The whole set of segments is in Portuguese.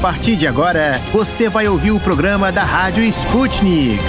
partir de agora, você vai ouvir o programa da Rádio Sputnik.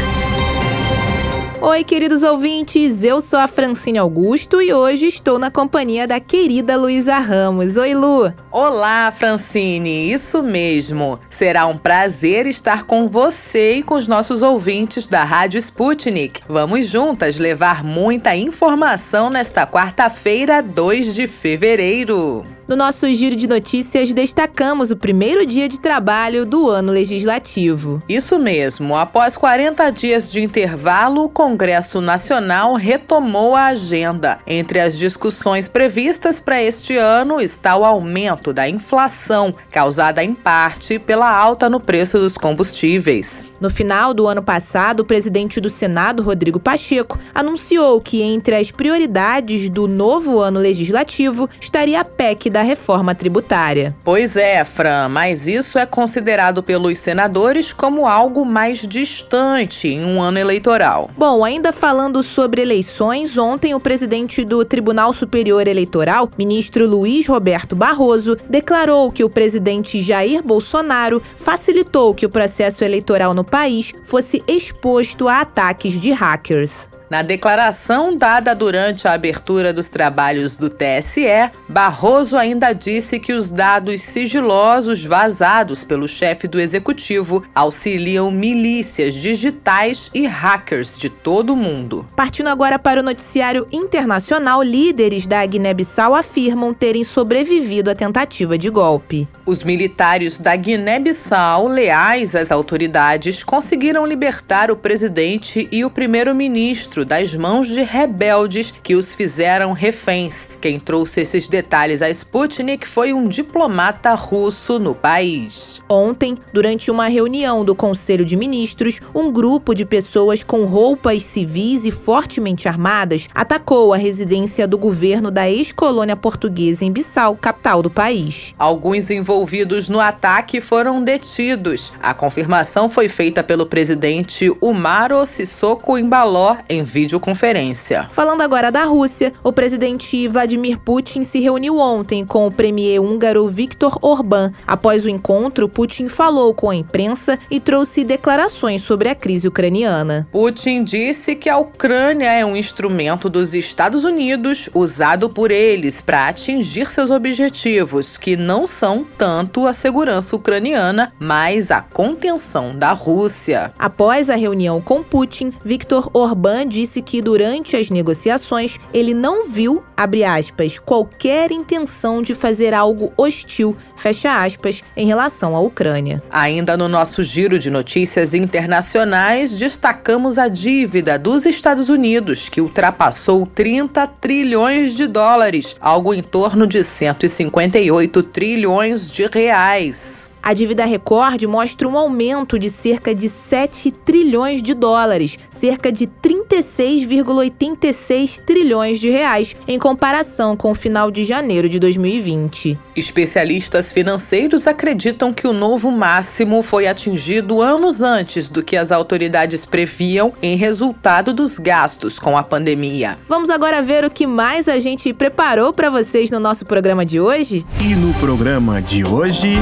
Oi, queridos ouvintes, eu sou a Francine Augusto e hoje estou na companhia da querida Luísa Ramos. Oi, Lu. Olá, Francine, isso mesmo. Será um prazer estar com você e com os nossos ouvintes da Rádio Sputnik. Vamos juntas levar muita informação nesta quarta-feira, 2 de fevereiro. No nosso giro de notícias, destacamos o primeiro dia de trabalho do ano legislativo. Isso mesmo. Após 40 dias de intervalo, o Congresso Nacional retomou a agenda. Entre as discussões previstas para este ano está o aumento da inflação, causada em parte pela alta no preço dos combustíveis. No final do ano passado, o presidente do Senado, Rodrigo Pacheco, anunciou que entre as prioridades do novo ano legislativo estaria a PEC da da reforma tributária. Pois é, Fran, mas isso é considerado pelos senadores como algo mais distante em um ano eleitoral. Bom, ainda falando sobre eleições, ontem o presidente do Tribunal Superior Eleitoral, ministro Luiz Roberto Barroso, declarou que o presidente Jair Bolsonaro facilitou que o processo eleitoral no país fosse exposto a ataques de hackers. Na declaração dada durante a abertura dos trabalhos do TSE, Barroso ainda disse que os dados sigilosos vazados pelo chefe do executivo auxiliam milícias digitais e hackers de todo o mundo. Partindo agora para o noticiário internacional, líderes da Guiné-Bissau afirmam terem sobrevivido à tentativa de golpe. Os militares da Guiné-Bissau, leais às autoridades, conseguiram libertar o presidente e o primeiro-ministro das mãos de rebeldes que os fizeram reféns. Quem trouxe esses detalhes a Sputnik foi um diplomata russo no país. Ontem, durante uma reunião do Conselho de Ministros, um grupo de pessoas com roupas civis e fortemente armadas atacou a residência do governo da ex-colônia portuguesa em Bissau, capital do país. Alguns envolvidos no ataque foram detidos. A confirmação foi feita pelo presidente Umaro Sissoko Embaló em videoconferência. Falando agora da Rússia, o presidente Vladimir Putin se reuniu ontem com o premier húngaro Viktor Orbán. Após o encontro, Putin falou com a imprensa e trouxe declarações sobre a crise ucraniana. Putin disse que a Ucrânia é um instrumento dos Estados Unidos usado por eles para atingir seus objetivos, que não são tanto a segurança ucraniana, mas a contenção da Rússia. Após a reunião com Putin, Viktor Orbán disse disse que durante as negociações ele não viu, abre aspas, qualquer intenção de fazer algo hostil, fecha aspas, em relação à Ucrânia. Ainda no nosso giro de notícias internacionais, destacamos a dívida dos Estados Unidos, que ultrapassou 30 trilhões de dólares, algo em torno de 158 trilhões de reais. A dívida recorde mostra um aumento de cerca de 7 trilhões de dólares, cerca de 36,86 trilhões de reais, em comparação com o final de janeiro de 2020. Especialistas financeiros acreditam que o novo máximo foi atingido anos antes do que as autoridades previam em resultado dos gastos com a pandemia. Vamos agora ver o que mais a gente preparou para vocês no nosso programa de hoje? E no programa de hoje.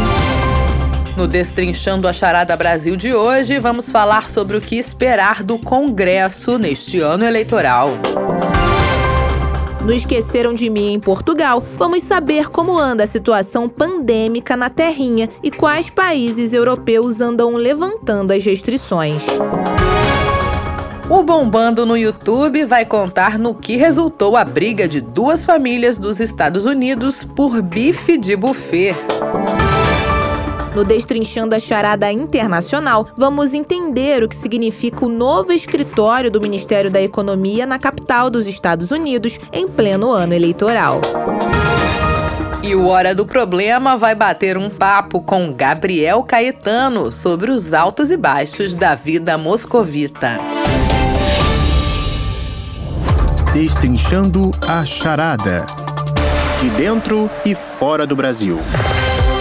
No Destrinchando a Charada Brasil de hoje, vamos falar sobre o que esperar do Congresso neste ano eleitoral. No Esqueceram de Mim em Portugal, vamos saber como anda a situação pandêmica na Terrinha e quais países europeus andam levantando as restrições. O Bombando no YouTube vai contar no que resultou a briga de duas famílias dos Estados Unidos por bife de buffet. No Destrinchando a Charada Internacional, vamos entender o que significa o novo escritório do Ministério da Economia na capital dos Estados Unidos em pleno ano eleitoral. E o Hora do Problema vai bater um papo com Gabriel Caetano sobre os altos e baixos da vida moscovita. Destrinchando a Charada. De dentro e fora do Brasil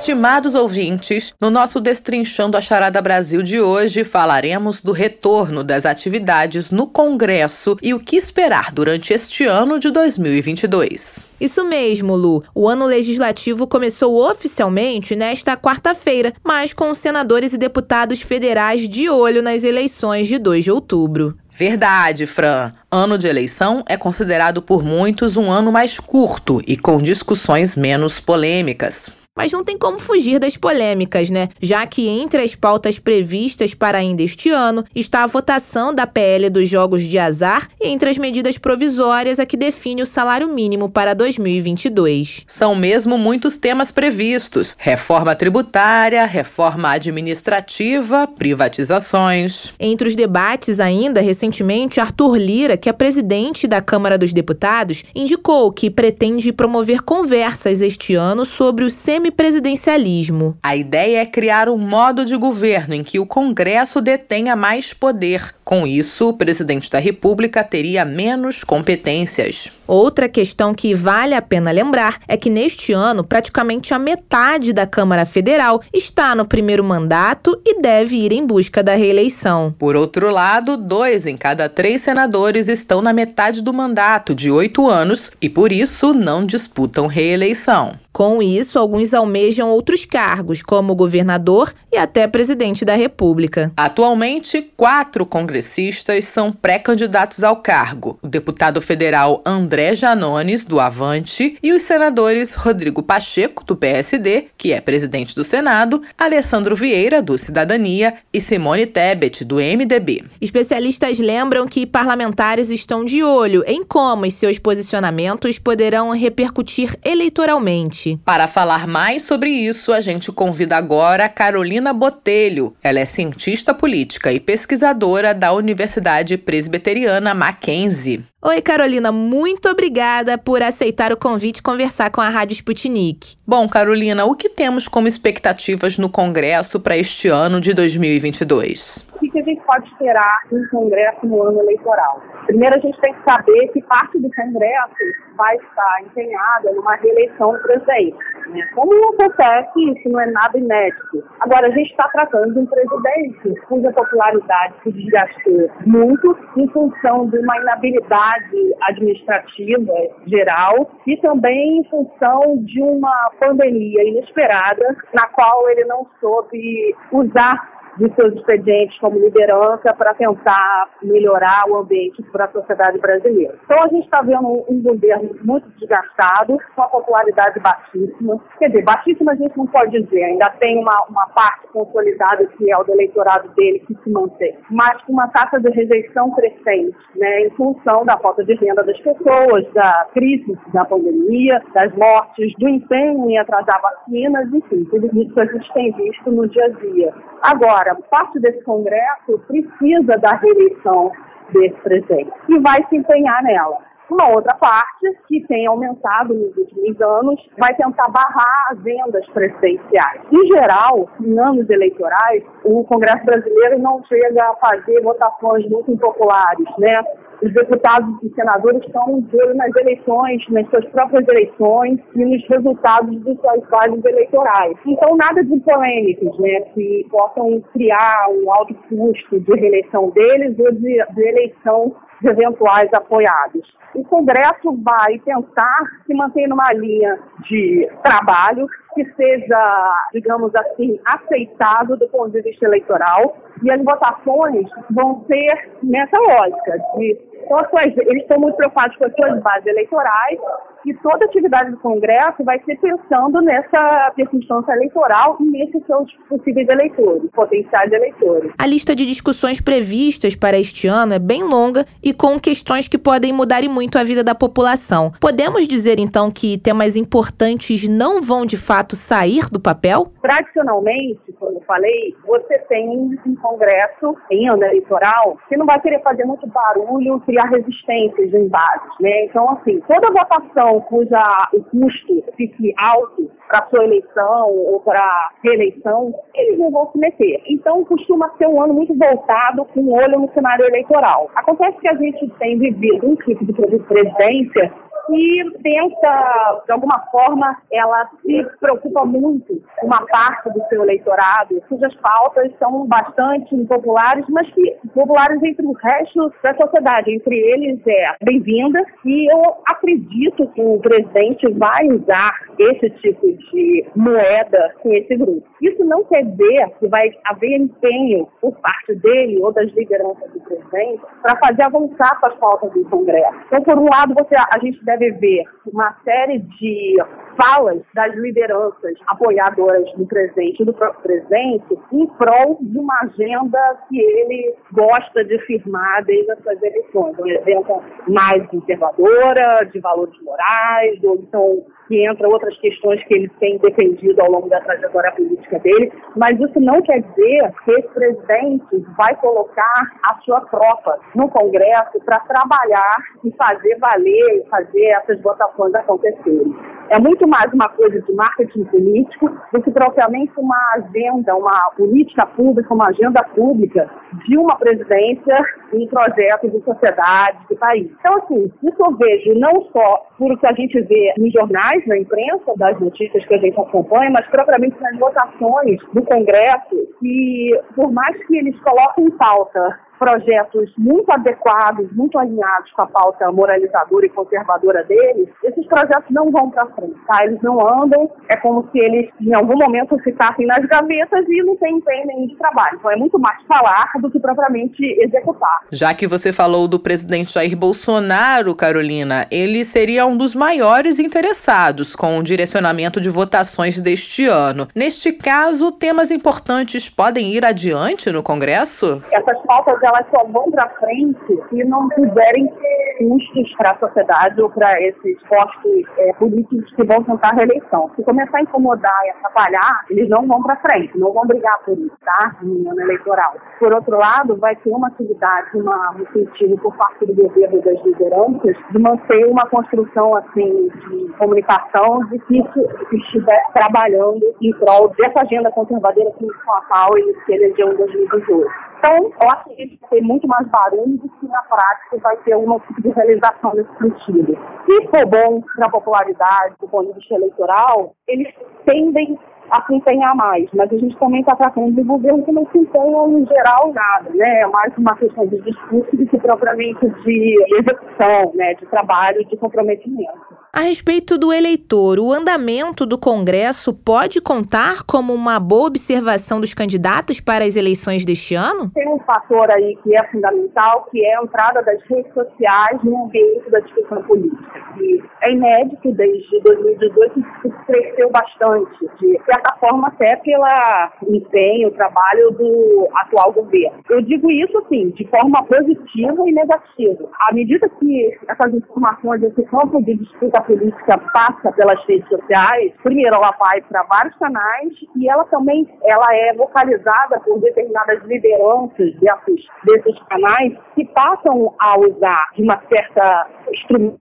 Estimados ouvintes, no nosso Destrinchando a Charada Brasil de hoje falaremos do retorno das atividades no Congresso e o que esperar durante este ano de 2022. Isso mesmo, Lu. O ano legislativo começou oficialmente nesta quarta-feira, mas com senadores e deputados federais de olho nas eleições de 2 de outubro. Verdade, Fran. Ano de eleição é considerado por muitos um ano mais curto e com discussões menos polêmicas. Mas não tem como fugir das polêmicas, né? Já que entre as pautas previstas para ainda este ano está a votação da PL dos jogos de azar e entre as medidas provisórias a que define o salário mínimo para 2022. São mesmo muitos temas previstos: reforma tributária, reforma administrativa, privatizações. Entre os debates ainda, recentemente, Arthur Lira, que é presidente da Câmara dos Deputados, indicou que pretende promover conversas este ano sobre o semi semipresidencialismo. A ideia é criar um modo de governo em que o Congresso detenha mais poder. Com isso, o presidente da República teria menos competências. Outra questão que vale a pena lembrar é que neste ano, praticamente a metade da Câmara Federal está no primeiro mandato e deve ir em busca da reeleição. Por outro lado, dois em cada três senadores estão na metade do mandato, de oito anos, e por isso não disputam reeleição. Com isso, alguns almejam outros cargos, como governador e até presidente da República. Atualmente, quatro congressistas são pré-candidatos ao cargo: o deputado federal André Janones, do Avante, e os senadores Rodrigo Pacheco, do PSD, que é presidente do Senado, Alessandro Vieira, do Cidadania, e Simone Tebet, do MDB. Especialistas lembram que parlamentares estão de olho em como os seus posicionamentos poderão repercutir eleitoralmente. Para falar mais sobre isso, a gente convida agora a Carolina Botelho. Ela é cientista política e pesquisadora da Universidade Presbiteriana Mackenzie. Oi, Carolina, muito obrigada por aceitar o convite e conversar com a Rádio Sputnik. Bom, Carolina, o que temos como expectativas no Congresso para este ano de 2022? O que a gente pode esperar no Congresso no ano eleitoral? Primeiro, a gente tem que saber que parte do Congresso vai estar empenhada numa reeleição do presidente. Né? Como acontece, isso não é nada inédito. Agora, a gente está tratando de um presidente cuja popularidade se desgastou muito em função de uma inabilidade administrativa geral e também em função de uma pandemia inesperada na qual ele não soube usar de seus expedientes como liderança para tentar melhorar o ambiente para a sociedade brasileira. Então a gente está vendo um governo muito desgastado, com a popularidade baixíssima. Quer dizer, baixíssima a gente não pode dizer, ainda tem uma, uma parte consolidada que é o do eleitorado dele que se mantém, mas com uma taxa de rejeição crescente, né, em função da falta de renda das pessoas, da crise da pandemia, das mortes, do empenho em atrasar vacinas, enfim, tudo isso a gente tem visto no dia a dia. Agora, Agora, parte desse Congresso precisa da reeleição desse presidente e vai se empenhar nela. Uma outra parte, que tem aumentado nos últimos anos, vai tentar barrar as vendas presidenciais. Em geral, em anos eleitorais, o Congresso brasileiro não chega a fazer votações muito impopulares, né? Os deputados e senadores estão de olho nas eleições, nas suas próprias eleições e nos resultados dos suas bases eleitorais. Então, nada de polêmicos, né, que possam criar um alto custo de reeleição deles ou de, de eleição de eventuais apoiados. O Congresso vai tentar se manter numa linha de trabalho que seja, digamos assim, aceitável do ponto de vista eleitoral e as votações vão ser nessa lógica de então, eles estão muito preocupados com as suas bases eleitorais e toda atividade do Congresso vai ser pensando nessa circunstância eleitoral e nesses seus possíveis eleitores, potenciais eleitores. A lista de discussões previstas para este ano é bem longa e com questões que podem mudar e muito a vida da população. Podemos dizer então que temas importantes não vão de fato sair do papel? Tradicionalmente, como eu falei, você tem um Congresso em ano eleitoral que não vai querer fazer muito barulho, criar resistências em bases, né? Então, assim, toda votação cuja o custo fique alto para sua eleição ou para reeleição, eles não vão se meter. Então, costuma ser um ano muito voltado com o olho no cenário eleitoral. Acontece que a gente tem vivido um tipo de presidência que tenta, de alguma forma, ela se preocupa muito com uma parte do seu eleitorado, cujas pautas são bastante impopulares, mas que populares entre o resto da sociedade. Entre eles é bem-vinda e eu acredito que o presidente vai usar esse tipo de moeda com esse grupo. Isso não quer dizer que vai haver empenho por parte dele ou das lideranças do presidente para fazer avançar as pautas do Congresso. Então, por um lado, você, a gente deve ver uma série de falas das lideranças apoiadoras do presidente e do presidente em prol de uma agenda que ele gosta de firmar desde as suas eleições. Uma agenda mais conservadora, de valores morais, ou então que entra outras questões que ele tem defendido ao longo da trajetória política dele, mas isso não quer dizer que esse presidente vai colocar a sua tropa no Congresso para trabalhar e fazer valer, fazer essas votações acontecerem. É muito mais uma coisa de marketing político do que propriamente uma agenda, uma política pública, uma agenda pública de uma presidência um projeto de sociedade, de país. Então, assim, isso eu vejo não só por o que a gente vê nos jornais, na imprensa, das notícias que a gente acompanha, mas propriamente nas votações do Congresso, que por mais que eles coloquem em pauta projetos muito adequados, muito alinhados com a pauta moralizadora e conservadora deles, esses projetos não vão para frente, tá? Eles não andam, é como se eles em algum momento ficassem nas gavetas e não tem empenho nenhum de trabalho. Então é muito mais falar do que propriamente executar. Já que você falou do presidente Jair Bolsonaro, Carolina, ele seria um dos maiores interessados com o direcionamento de votações deste ano. Neste caso, temas importantes podem ir adiante no Congresso? Essas pautas elas só vão para frente se não puderem custos para a sociedade ou para esses postos é, políticos que vão tentar a reeleição. Se começar a incomodar e atrapalhar, eles não vão para frente, não vão brigar por isso, tá? No ano eleitoral. Por outro lado, vai ter uma atividade, uma, um incentivo por parte do governo das lideranças de manter uma construção assim de comunicação de que estiver trabalhando em prol dessa agenda conservadora com a se elegeu em 2018. Então, eu acho que vai ter muito mais barulho do que na prática vai ter algum tipo de realização nesse sentido. Se for bom para a popularidade, do ponto de vista eleitoral, eles tendem a se empenhar mais, mas a gente também está tratando de governo que não se empenha em geral nada, né? É mais uma questão de discurso do que propriamente de execução, né? De trabalho, de comprometimento. A respeito do eleitor, o andamento do Congresso pode contar como uma boa observação dos candidatos para as eleições deste ano? Tem um fator aí que é fundamental, que é a entrada das redes sociais no ambiente da discussão política. E é inédito desde 2018 que cresceu bastante, de forma até pelo empenho, trabalho do atual governo. Eu digo isso assim, de forma positiva e negativa. À medida que essas informações, esse campo de disputa política passa pelas redes sociais, primeiro ela vai para vários canais e ela também ela é vocalizada por determinadas lideranças desses, desses canais que passam a usar de uma certa instrumento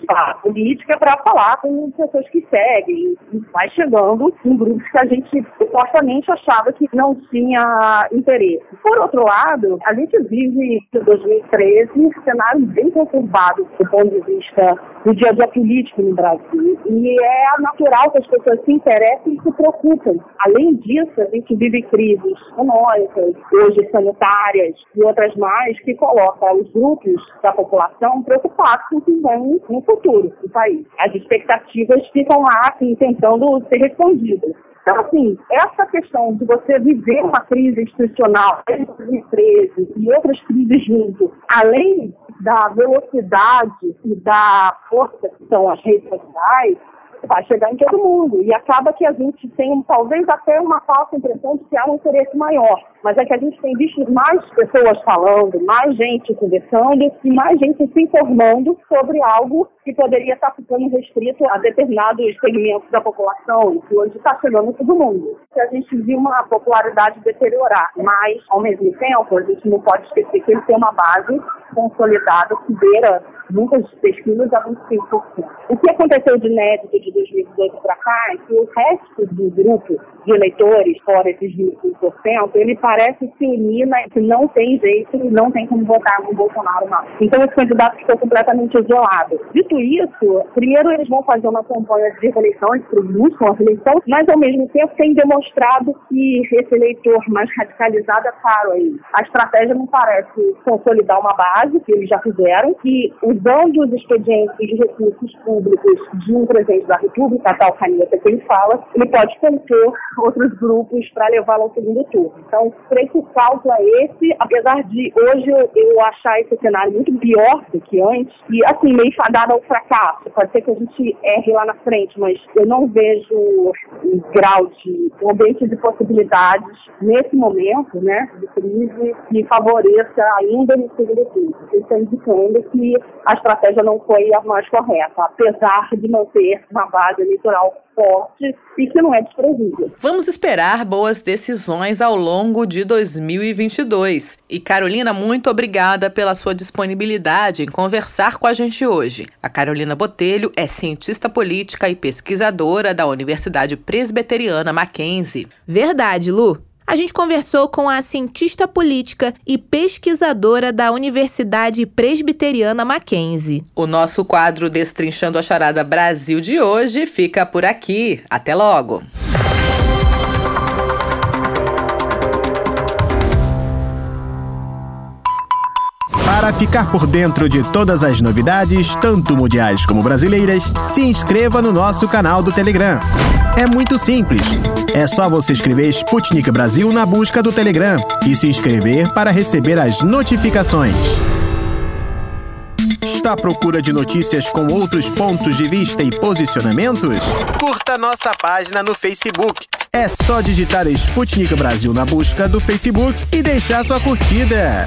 de política para falar com pessoas que seguem. E vai chegando em grupos que a gente supostamente achava que não tinha interesse. Por outro lado, a gente vive em 2013 um cenário bem conturbado do ponto de vista do dia a dia político no Brasil. E é natural que as pessoas se interessem e se preocupem. Além disso, a gente vive crises econômicas, hoje sanitárias e outras mais, que colocam os grupos da população preocupados com o que vem no futuro do país. As expectativas ficam lá, assim, tentando ser respondidas. Então, assim, essa questão de você viver uma crise institucional em 2013 e outras crises junto, além da velocidade e da força que são as redes sociais, vai chegar em todo mundo. E acaba que a gente tem talvez até uma falsa impressão de que há um interesse maior. Mas é que a gente tem visto mais pessoas falando, mais gente conversando e mais gente se informando sobre algo que poderia estar ficando restrito a determinados segmentos da população, que hoje está chegando todo mundo. A gente viu uma popularidade deteriorar, mas ao mesmo tempo a gente não pode esquecer que ele tem uma base consolidada que beira muitas pesquisas a 25%. O que aconteceu de inédito de 2018 para cá é que o resto do grupo de eleitores, fora esses 25%, ele parece se unir na que não tem jeito não tem como votar no Bolsonaro mais. Então esse candidato ficou completamente isolado. Dito isso, primeiro eles vão fazer uma campanha de eleições, buscam a eleição, mas ao mesmo tempo tem demonstrado que esse eleitor mais radicalizado é caro aí. A estratégia não parece consolidar uma base, que eles já fizeram, que usando os expedientes de recursos públicos de um presidente da República, tal caneta que ele fala, ele pode compor outros grupos para levá-lo ao segundo turno. Então, preço cálculo é esse, apesar de hoje eu, eu achar esse cenário muito pior do que antes, e assim, meio fadado ao fracasso. Pode ser que a gente erre lá na frente, mas eu não vejo um grau de um ambiente de possibilidades nesse momento, né, de crise, que favoreça ainda no segundo turno. Isso está indicando que a estratégia não foi a mais correta, apesar de manter uma base eleitoral forte e que não é desprezível. Vamos esperar boas decisões ao longo de 2022. E Carolina, muito obrigada pela sua disponibilidade em conversar com a gente hoje. A Carolina Botelho é cientista política e pesquisadora da Universidade Presbiteriana Mackenzie. Verdade, Lu. A gente conversou com a cientista política e pesquisadora da Universidade Presbiteriana Mackenzie. O nosso quadro Destrinchando a Charada Brasil de hoje fica por aqui. Até logo! Para ficar por dentro de todas as novidades, tanto mundiais como brasileiras, se inscreva no nosso canal do Telegram. É muito simples. É só você escrever Sputnik Brasil na busca do Telegram e se inscrever para receber as notificações. Está à procura de notícias com outros pontos de vista e posicionamentos? Curta nossa página no Facebook. É só digitar Sputnik Brasil na busca do Facebook e deixar sua curtida.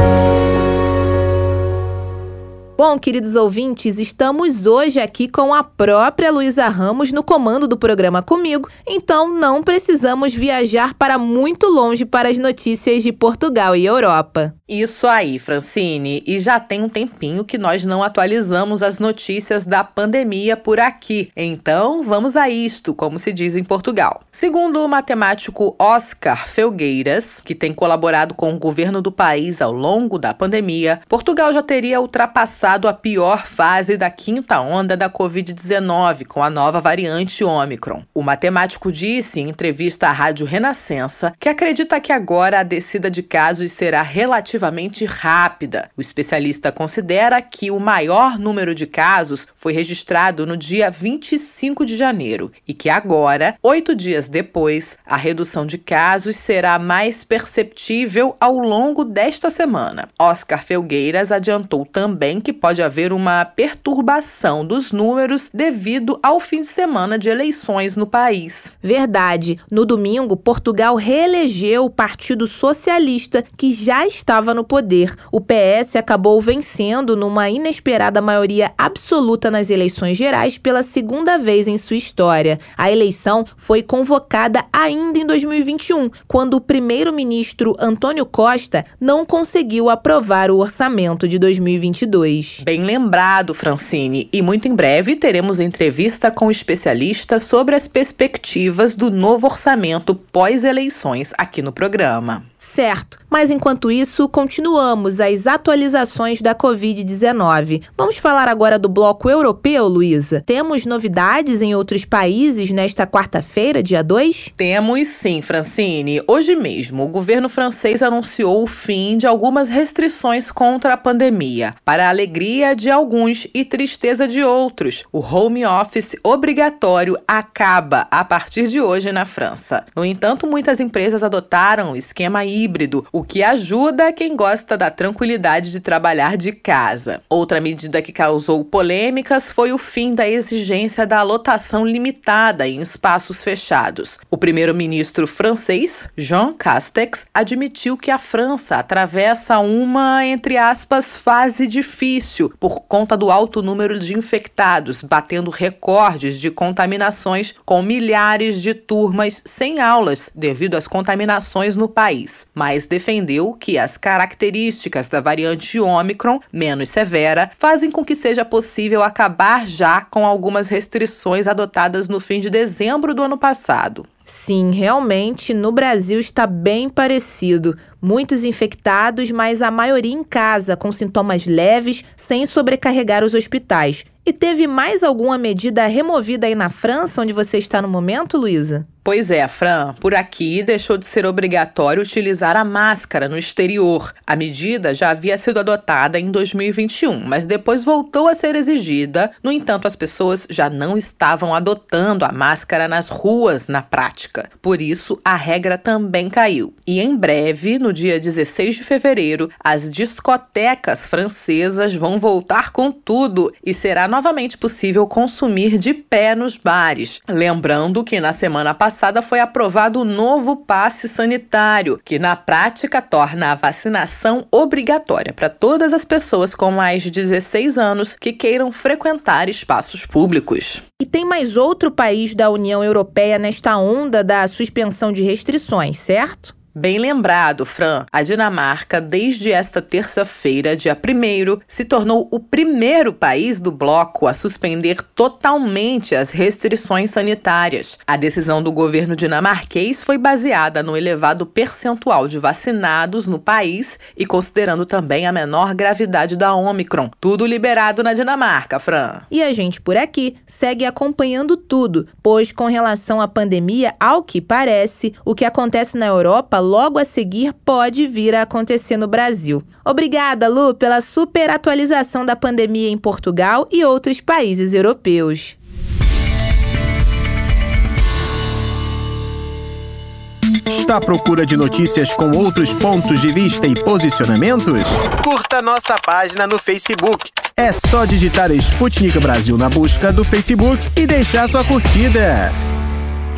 Bom, queridos ouvintes, estamos hoje aqui com a própria Luísa Ramos no comando do programa comigo, então não precisamos viajar para muito longe para as notícias de Portugal e Europa. Isso aí, Francine. E já tem um tempinho que nós não atualizamos as notícias da pandemia por aqui. Então, vamos a isto, como se diz em Portugal. Segundo o matemático Oscar Felgueiras, que tem colaborado com o governo do país ao longo da pandemia, Portugal já teria ultrapassado a pior fase da quinta onda da Covid-19 com a nova variante Ômicron. O matemático disse em entrevista à Rádio Renascença que acredita que agora a descida de casos será relativamente relativamente rápida. O especialista considera que o maior número de casos foi registrado no dia 25 de janeiro e que agora, oito dias depois, a redução de casos será mais perceptível ao longo desta semana. Oscar Felgueiras adiantou também que pode haver uma perturbação dos números devido ao fim de semana de eleições no país. Verdade. No domingo, Portugal reelegeu o Partido Socialista, que já estava estava no poder. O PS acabou vencendo numa inesperada maioria absoluta nas eleições gerais pela segunda vez em sua história. A eleição foi convocada ainda em 2021, quando o primeiro-ministro Antônio Costa não conseguiu aprovar o orçamento de 2022. Bem lembrado, Francine, e muito em breve teremos entrevista com especialistas sobre as perspectivas do novo orçamento pós-eleições aqui no programa. Certo, mas enquanto isso, continuamos as atualizações da Covid-19. Vamos falar agora do bloco europeu, Luísa? Temos novidades em outros países nesta quarta-feira, dia 2? Temos sim, Francine. Hoje mesmo, o governo francês anunciou o fim de algumas restrições contra a pandemia, para a alegria de alguns e tristeza de outros. O home office obrigatório acaba a partir de hoje na França. No entanto, muitas empresas adotaram o esquema híbrido, o que ajuda quem gosta da tranquilidade de trabalhar de casa. Outra medida que causou polêmicas foi o fim da exigência da lotação limitada em espaços fechados. O primeiro-ministro francês, Jean Castex, admitiu que a França atravessa uma, entre aspas, fase difícil por conta do alto número de infectados, batendo recordes de contaminações com milhares de turmas sem aulas devido às contaminações no país, mas defendeu que as características da variante Ômicron, menos severa, fazem com que seja possível acabar já com algumas restrições adotadas no fim de dezembro do ano passado. Sim, realmente no Brasil está bem parecido. Muitos infectados, mas a maioria em casa, com sintomas leves, sem sobrecarregar os hospitais. E teve mais alguma medida removida aí na França, onde você está no momento, Luísa? Pois é, Fran, por aqui deixou de ser obrigatório utilizar a máscara no exterior. A medida já havia sido adotada em 2021, mas depois voltou a ser exigida. No entanto, as pessoas já não estavam adotando a máscara nas ruas na prática. Por isso, a regra também caiu. E em breve, no dia 16 de fevereiro, as discotecas francesas vão voltar com tudo e será novamente possível consumir de pé nos bares. Lembrando que na semana passada passada foi aprovado o novo passe sanitário, que na prática torna a vacinação obrigatória para todas as pessoas com mais de 16 anos que queiram frequentar espaços públicos. E tem mais outro país da União Europeia nesta onda da suspensão de restrições, certo? Bem lembrado, Fran. A Dinamarca, desde esta terça-feira, dia 1, se tornou o primeiro país do bloco a suspender totalmente as restrições sanitárias. A decisão do governo dinamarquês foi baseada no elevado percentual de vacinados no país e considerando também a menor gravidade da Omicron. Tudo liberado na Dinamarca, Fran. E a gente por aqui segue acompanhando tudo, pois com relação à pandemia, ao que parece, o que acontece na Europa logo a seguir pode vir a acontecer no Brasil. Obrigada, Lu, pela super atualização da pandemia em Portugal e outros países europeus. Está à procura de notícias com outros pontos de vista e posicionamentos? Curta nossa página no Facebook. É só digitar Sputnik Brasil na busca do Facebook e deixar sua curtida.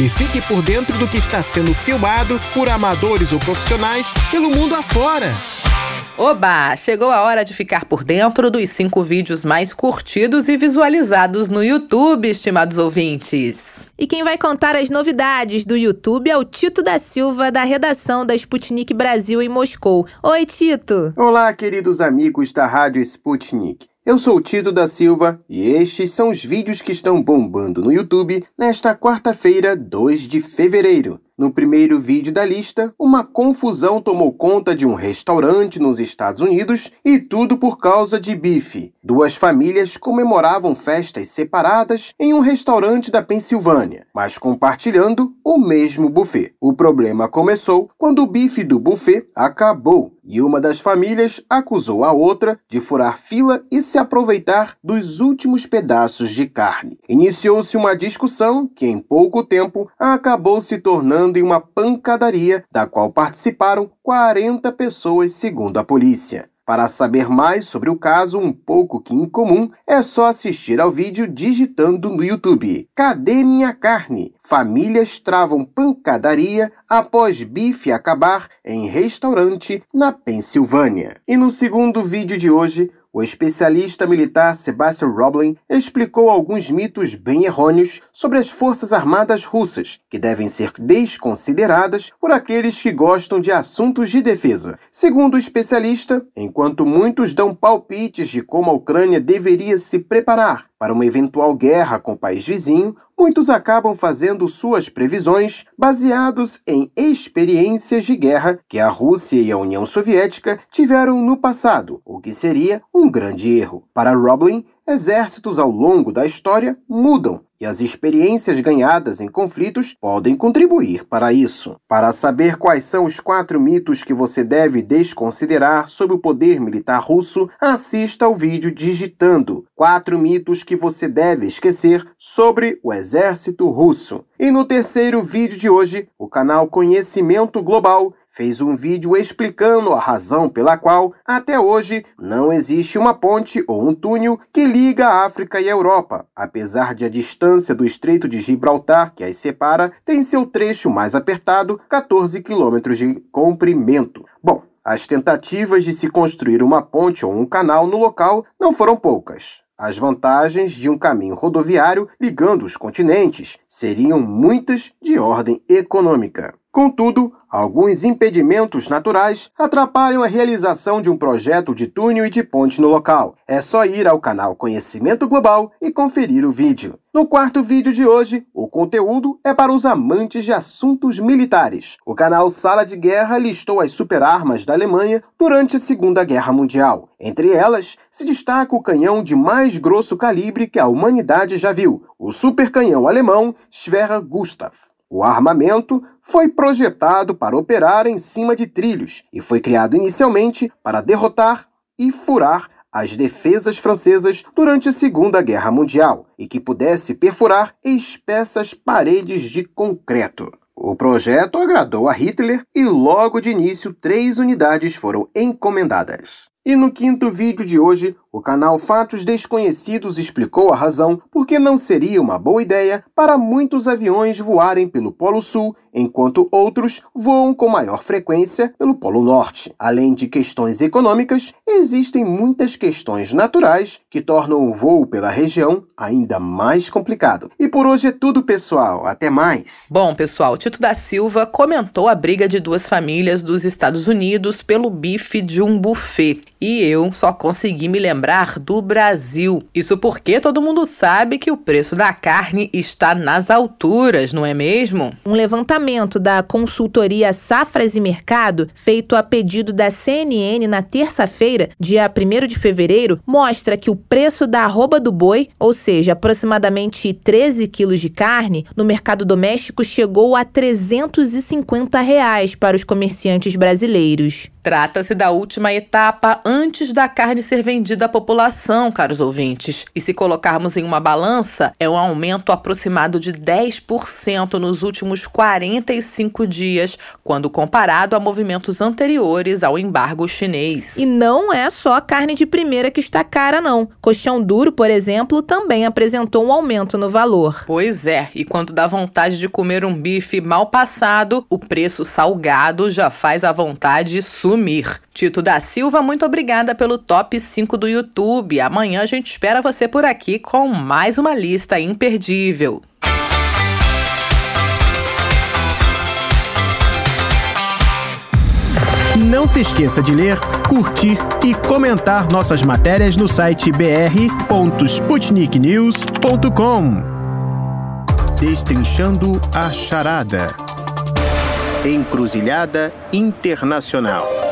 E fique por dentro do que está sendo filmado por amadores ou profissionais pelo mundo afora. Oba! Chegou a hora de ficar por dentro dos cinco vídeos mais curtidos e visualizados no YouTube, estimados ouvintes. E quem vai contar as novidades do YouTube é o Tito da Silva, da redação da Sputnik Brasil em Moscou. Oi, Tito! Olá, queridos amigos da Rádio Sputnik. Eu sou Tito da Silva e estes são os vídeos que estão bombando no YouTube nesta quarta-feira, 2 de fevereiro. No primeiro vídeo da lista, uma confusão tomou conta de um restaurante nos Estados Unidos e tudo por causa de bife. Duas famílias comemoravam festas separadas em um restaurante da Pensilvânia, mas compartilhando o mesmo buffet. O problema começou quando o bife do buffet acabou e uma das famílias acusou a outra de furar fila e se aproveitar dos últimos pedaços de carne. Iniciou-se uma discussão que, em pouco tempo, acabou se tornando em uma pancadaria, da qual participaram 40 pessoas, segundo a polícia. Para saber mais sobre o caso um pouco que incomum, é só assistir ao vídeo digitando no YouTube. Cadê minha carne? Famílias travam pancadaria após bife acabar em restaurante na Pensilvânia. E no segundo vídeo de hoje, o especialista militar Sebastian Roblin explicou alguns mitos bem errôneos sobre as Forças Armadas russas, que devem ser desconsideradas por aqueles que gostam de assuntos de defesa. Segundo o especialista, enquanto muitos dão palpites de como a Ucrânia deveria se preparar para uma eventual guerra com o país vizinho, muitos acabam fazendo suas previsões baseados em experiências de guerra que a Rússia e a União Soviética tiveram no passado, o que seria um grande erro. Para Roblin, exércitos ao longo da história mudam e as experiências ganhadas em conflitos podem contribuir para isso. Para saber quais são os quatro mitos que você deve desconsiderar sobre o poder militar russo, assista ao vídeo digitando quatro mitos que você deve esquecer sobre o exército russo. E no terceiro vídeo de hoje, o canal Conhecimento Global fez um vídeo explicando a razão pela qual, até hoje, não existe uma ponte ou um túnel que liga a África e a Europa, apesar de a distância do Estreito de Gibraltar, que as separa, tem seu trecho mais apertado, 14 quilômetros de comprimento. Bom, as tentativas de se construir uma ponte ou um canal no local não foram poucas. As vantagens de um caminho rodoviário ligando os continentes seriam muitas de ordem econômica. Contudo, alguns impedimentos naturais atrapalham a realização de um projeto de túnel e de ponte no local. É só ir ao canal Conhecimento Global e conferir o vídeo. No quarto vídeo de hoje, o conteúdo é para os amantes de assuntos militares. O canal Sala de Guerra listou as superarmas da Alemanha durante a Segunda Guerra Mundial. Entre elas, se destaca o canhão de mais grosso calibre que a humanidade já viu, o supercanhão alemão Schwerer Gustav. O armamento foi projetado para operar em cima de trilhos e foi criado inicialmente para derrotar e furar as defesas francesas durante a Segunda Guerra Mundial e que pudesse perfurar espessas paredes de concreto. O projeto agradou a Hitler e logo de início três unidades foram encomendadas. E no quinto vídeo de hoje, o canal Fatos Desconhecidos explicou a razão por que não seria uma boa ideia para muitos aviões voarem pelo Polo Sul, enquanto outros voam com maior frequência pelo Polo Norte. Além de questões econômicas, existem muitas questões naturais que tornam o voo pela região ainda mais complicado. E por hoje é tudo, pessoal. Até mais. Bom, pessoal, Tito da Silva comentou a briga de duas famílias dos Estados Unidos pelo bife de um buffet e eu só consegui me lembrar do Brasil. Isso porque todo mundo sabe que o preço da carne está nas alturas, não é mesmo? Um levantamento da consultoria Safras e Mercado, feito a pedido da CNN na terça-feira, dia 1 de fevereiro, mostra que o preço da arroba do boi, ou seja, aproximadamente 13 quilos de carne, no mercado doméstico chegou a 350 reais para os comerciantes brasileiros. Trata-se da última etapa antes da carne ser vendida população, caros ouvintes. E se colocarmos em uma balança, é um aumento aproximado de 10% nos últimos 45 dias, quando comparado a movimentos anteriores ao embargo chinês. E não é só a carne de primeira que está cara, não. Colchão duro, por exemplo, também apresentou um aumento no valor. Pois é, e quando dá vontade de comer um bife mal passado, o preço salgado já faz a vontade sumir. Tito da Silva, muito obrigada pelo top 5 do YouTube. Amanhã a gente espera você por aqui com mais uma lista imperdível. Não se esqueça de ler, curtir e comentar nossas matérias no site br.sputniknews.com. Destrinchando a charada. Encruzilhada Internacional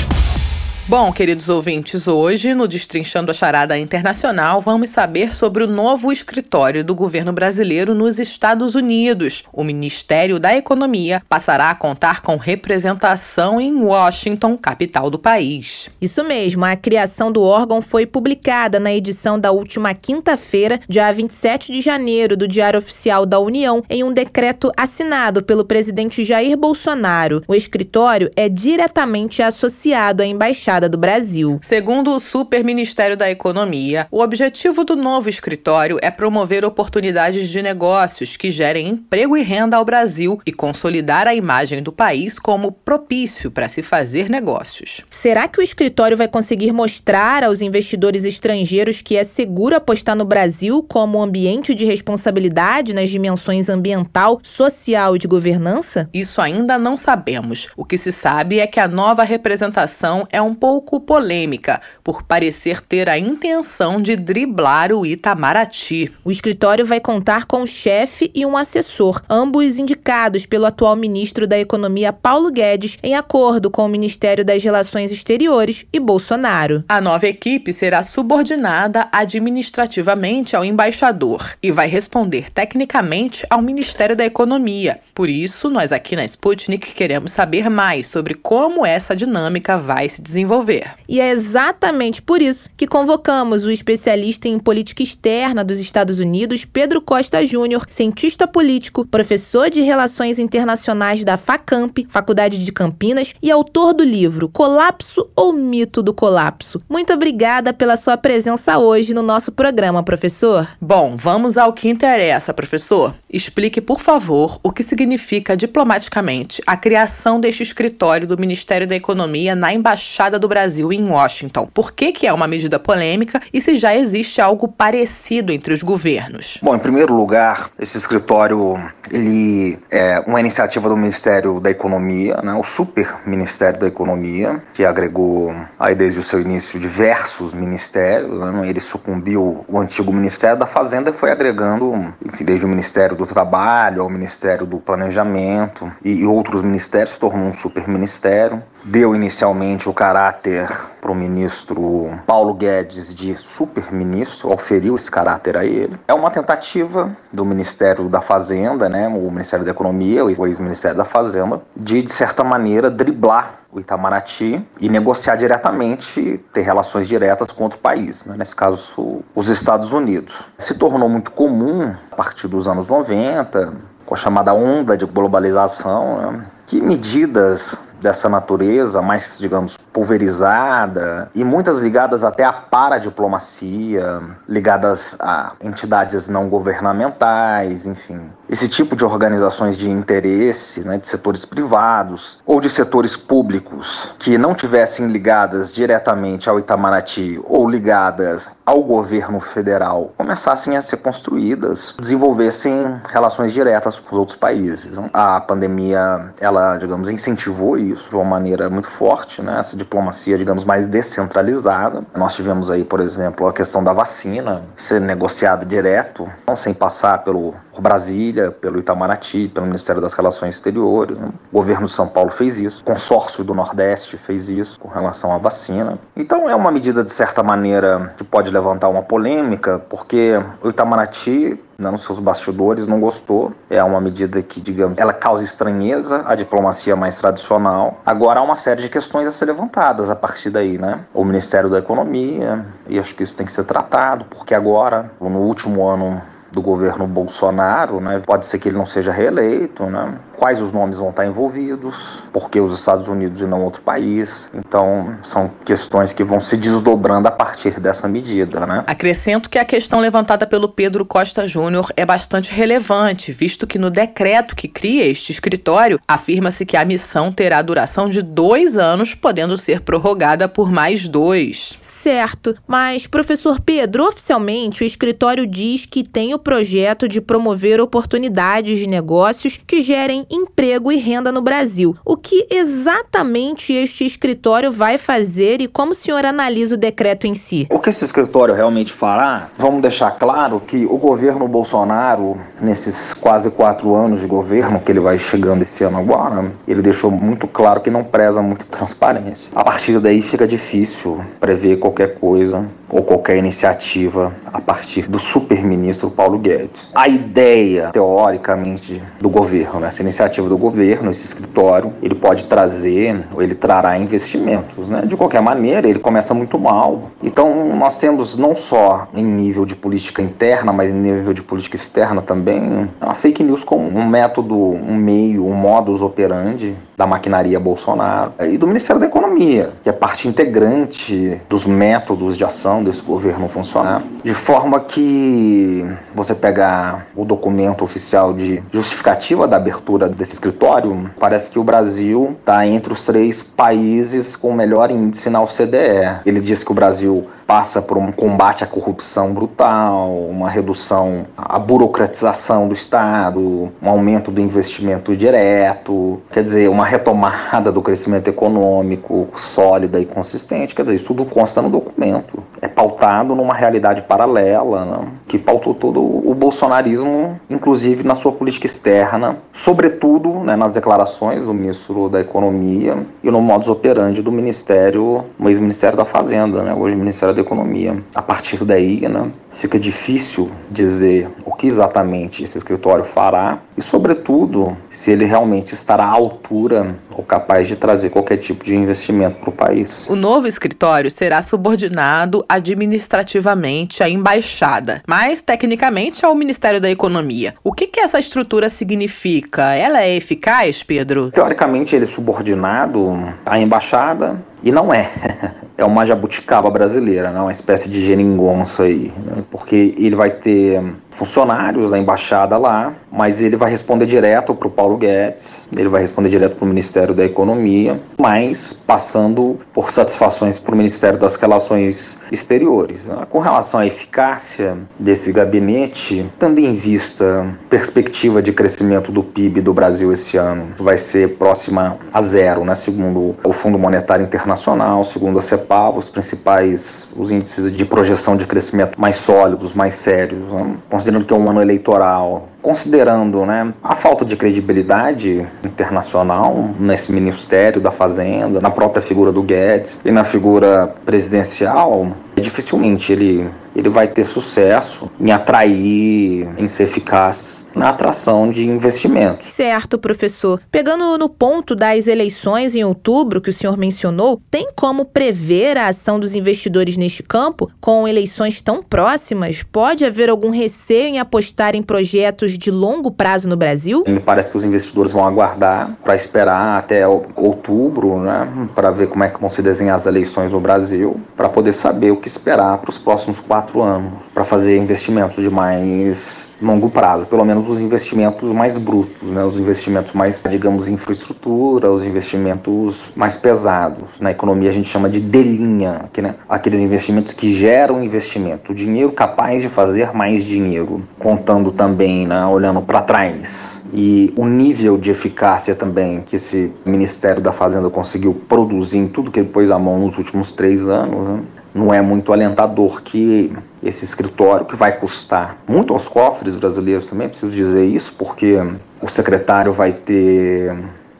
Bom, queridos ouvintes, hoje no Destrinchando a Charada Internacional vamos saber sobre o novo escritório do governo brasileiro nos Estados Unidos. O Ministério da Economia passará a contar com representação em Washington, capital do país. Isso mesmo, a criação do órgão foi publicada na edição da última quinta-feira, dia 27 de janeiro, do Diário Oficial da União, em um decreto assinado pelo presidente Jair Bolsonaro. O escritório é diretamente associado à embaixada do Brasil. Segundo o Super Ministério da Economia, o objetivo do novo escritório é promover oportunidades de negócios que gerem emprego e renda ao Brasil e consolidar a imagem do país como propício para se fazer negócios. Será que o escritório vai conseguir mostrar aos investidores estrangeiros que é seguro apostar no Brasil como ambiente de responsabilidade nas dimensões ambiental, social e de governança? Isso ainda não sabemos. O que se sabe é que a nova representação é um pouco polêmica, por parecer ter a intenção de driblar o Itamaraty. O escritório vai contar com um chefe e um assessor, ambos indicados pelo atual ministro da Economia Paulo Guedes, em acordo com o Ministério das Relações Exteriores e Bolsonaro. A nova equipe será subordinada administrativamente ao embaixador e vai responder tecnicamente ao Ministério da Economia. Por isso, nós aqui na Sputnik queremos saber mais sobre como essa dinâmica vai se desenvolver. E é exatamente por isso que convocamos o especialista em política externa dos Estados Unidos, Pedro Costa Júnior, cientista político, professor de Relações Internacionais da FACAMP, Faculdade de Campinas, e autor do livro Colapso ou Mito do Colapso. Muito obrigada pela sua presença hoje no nosso programa, professor. Bom, vamos ao que interessa, professor. Explique, por favor, o que significa diplomaticamente a criação deste escritório do Ministério da Economia na Embaixada do Brasil em Washington. Por que, que é uma medida polêmica e se já existe algo parecido entre os governos? Bom, em primeiro lugar, esse escritório ele é uma iniciativa do Ministério da Economia, né, o Super Ministério da Economia, que agregou aí desde o seu início diversos ministérios. Né, ele sucumbiu o antigo Ministério da Fazenda e foi agregando, enfim, desde o Ministério do Trabalho ao Ministério do Planejamento e, e outros ministérios, tornou um super ministério. Deu inicialmente o caráter para o ministro Paulo Guedes de super-ministro, oferiu esse caráter a ele. É uma tentativa do Ministério da Fazenda, né, o Ministério da Economia, o ex-Ministério da Fazenda, de, de certa maneira, driblar o Itamaraty e negociar diretamente, ter relações diretas com outro país, né? nesse caso os Estados Unidos. Se tornou muito comum a partir dos anos 90, com a chamada onda de globalização, né? que medidas dessa natureza, mais, digamos, pulverizada e muitas ligadas até à paradiplomacia, ligadas a entidades não governamentais, enfim. Esse tipo de organizações de interesse, né, de setores privados ou de setores públicos que não tivessem ligadas diretamente ao Itamaraty ou ligadas ao governo federal, começassem a ser construídas, desenvolvessem relações diretas com os outros países. A pandemia, ela, digamos, incentivou isso de uma maneira muito forte, né? Essa diplomacia, digamos, mais descentralizada. Nós tivemos aí, por exemplo, a questão da vacina ser negociada direto, não sem passar pelo Brasília, pelo Itamaraty, pelo Ministério das Relações Exteriores. Né? O governo de São Paulo fez isso, o consórcio do Nordeste fez isso com relação à vacina. Então é uma medida, de certa maneira, que pode levantar uma polêmica, porque o Itamaraty né, nos seus bastidores, não gostou. É uma medida que, digamos, ela causa estranheza à diplomacia mais tradicional. Agora há uma série de questões a ser levantadas a partir daí, né? O Ministério da Economia, e acho que isso tem que ser tratado, porque agora, no último ano do governo Bolsonaro, né? Pode ser que ele não seja reeleito, né? Quais os nomes vão estar envolvidos? Por que os Estados Unidos e não outro país? Então, são questões que vão se desdobrando a partir dessa medida, né? Acrescento que a questão levantada pelo Pedro Costa Júnior é bastante relevante, visto que no decreto que cria este escritório, afirma-se que a missão terá duração de dois anos, podendo ser prorrogada por mais dois. Certo, mas, professor Pedro, oficialmente o escritório diz que tem o projeto de promover oportunidades de negócios que gerem emprego e renda no Brasil. O que exatamente este escritório vai fazer e como o senhor analisa o decreto em si? O que esse escritório realmente fará? Vamos deixar claro que o governo Bolsonaro, nesses quase quatro anos de governo que ele vai chegando esse ano agora, ele deixou muito claro que não preza muito transparência. A partir daí fica difícil prever qualquer coisa ou qualquer iniciativa a partir do super-ministro Paulo Guedes. A ideia, teoricamente, do governo, essa iniciativa do governo, esse escritório, ele pode trazer, ou ele trará investimentos. Né? De qualquer maneira, ele começa muito mal. Então, nós temos não só em nível de política interna, mas em nível de política externa também, a fake news como um método, um meio, um modus operandi da maquinaria Bolsonaro e do Ministério da Economia, que é parte integrante dos métodos de ação desse governo funcionar, de forma que você pegar o documento oficial de justificativa da abertura desse escritório, parece que o Brasil está entre os três países com o melhor índice na OCDE. Ele diz que o Brasil passa por um combate à corrupção brutal, uma redução à burocratização do Estado, um aumento do investimento direto, quer dizer, uma retomada do crescimento econômico sólida e consistente. Quer dizer, isso tudo consta no documento. É pautado numa realidade paralela, né, que pautou todo o bolsonarismo, inclusive na sua política externa, sobretudo né, nas declarações do ministro da Economia e no modus operandi do Ministério, ex-Ministério da Fazenda, né, hoje Ministério da Economia. A partir daí, né, fica difícil dizer o que exatamente esse escritório fará e, sobretudo, se ele realmente estará à altura ou capaz de trazer qualquer tipo de investimento para o país. O novo escritório será subordinado administrativamente à embaixada, mas tecnicamente ao Ministério da Economia. O que, que essa estrutura significa? Ela é eficaz, Pedro? Teoricamente, ele é subordinado à embaixada e não é. É uma jabuticaba brasileira, né? uma espécie de geringonça aí. Né? Porque ele vai ter funcionários da embaixada lá, mas ele vai responder direto para o Paulo Guedes, ele vai responder direto para o Ministério da Economia, mas passando por satisfações para o Ministério das Relações Exteriores. Com relação à eficácia desse gabinete, tendo em vista perspectiva de crescimento do PIB do Brasil esse ano, vai ser próxima a zero, né? segundo o Fundo Monetário Internacional, segundo a CEPAL, os principais os índices de projeção de crescimento mais sólidos, mais sérios. Né? considerando que é um ano eleitoral, considerando né, a falta de credibilidade internacional nesse Ministério da Fazenda, na própria figura do Guedes e na figura presidencial, dificilmente ele, ele vai ter sucesso em atrair, em ser eficaz na atração de investimentos. Certo, professor. Pegando no ponto das eleições em outubro que o senhor mencionou, tem como prever a ação dos investidores neste campo? Com eleições tão próximas, pode haver algum receio em apostar em projetos de longo prazo no Brasil? Me parece que os investidores vão aguardar para esperar até outubro, né, para ver como é que vão se desenhar as eleições no Brasil, para poder saber o que esperar para os próximos quatro anos, para fazer investimentos de mais longo prazo, pelo menos os investimentos mais brutos, né? os investimentos mais, digamos, infraestrutura, os investimentos mais pesados. Na economia a gente chama de delinha, que, né? aqueles investimentos que geram investimento, o dinheiro capaz de fazer mais dinheiro, contando também, né? olhando para trás. E o nível de eficácia também que esse Ministério da Fazenda conseguiu produzir em tudo que ele pôs a mão nos últimos três anos, né? Não é muito alentador que esse escritório, que vai custar muito aos cofres brasileiros também, preciso dizer isso, porque o secretário vai ter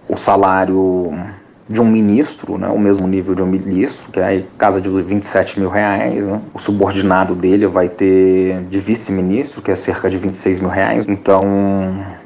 o salário de um ministro, né, o mesmo nível de um ministro, que é casa de 27 mil reais. Né? O subordinado dele vai ter de vice-ministro, que é cerca de 26 mil reais. Então,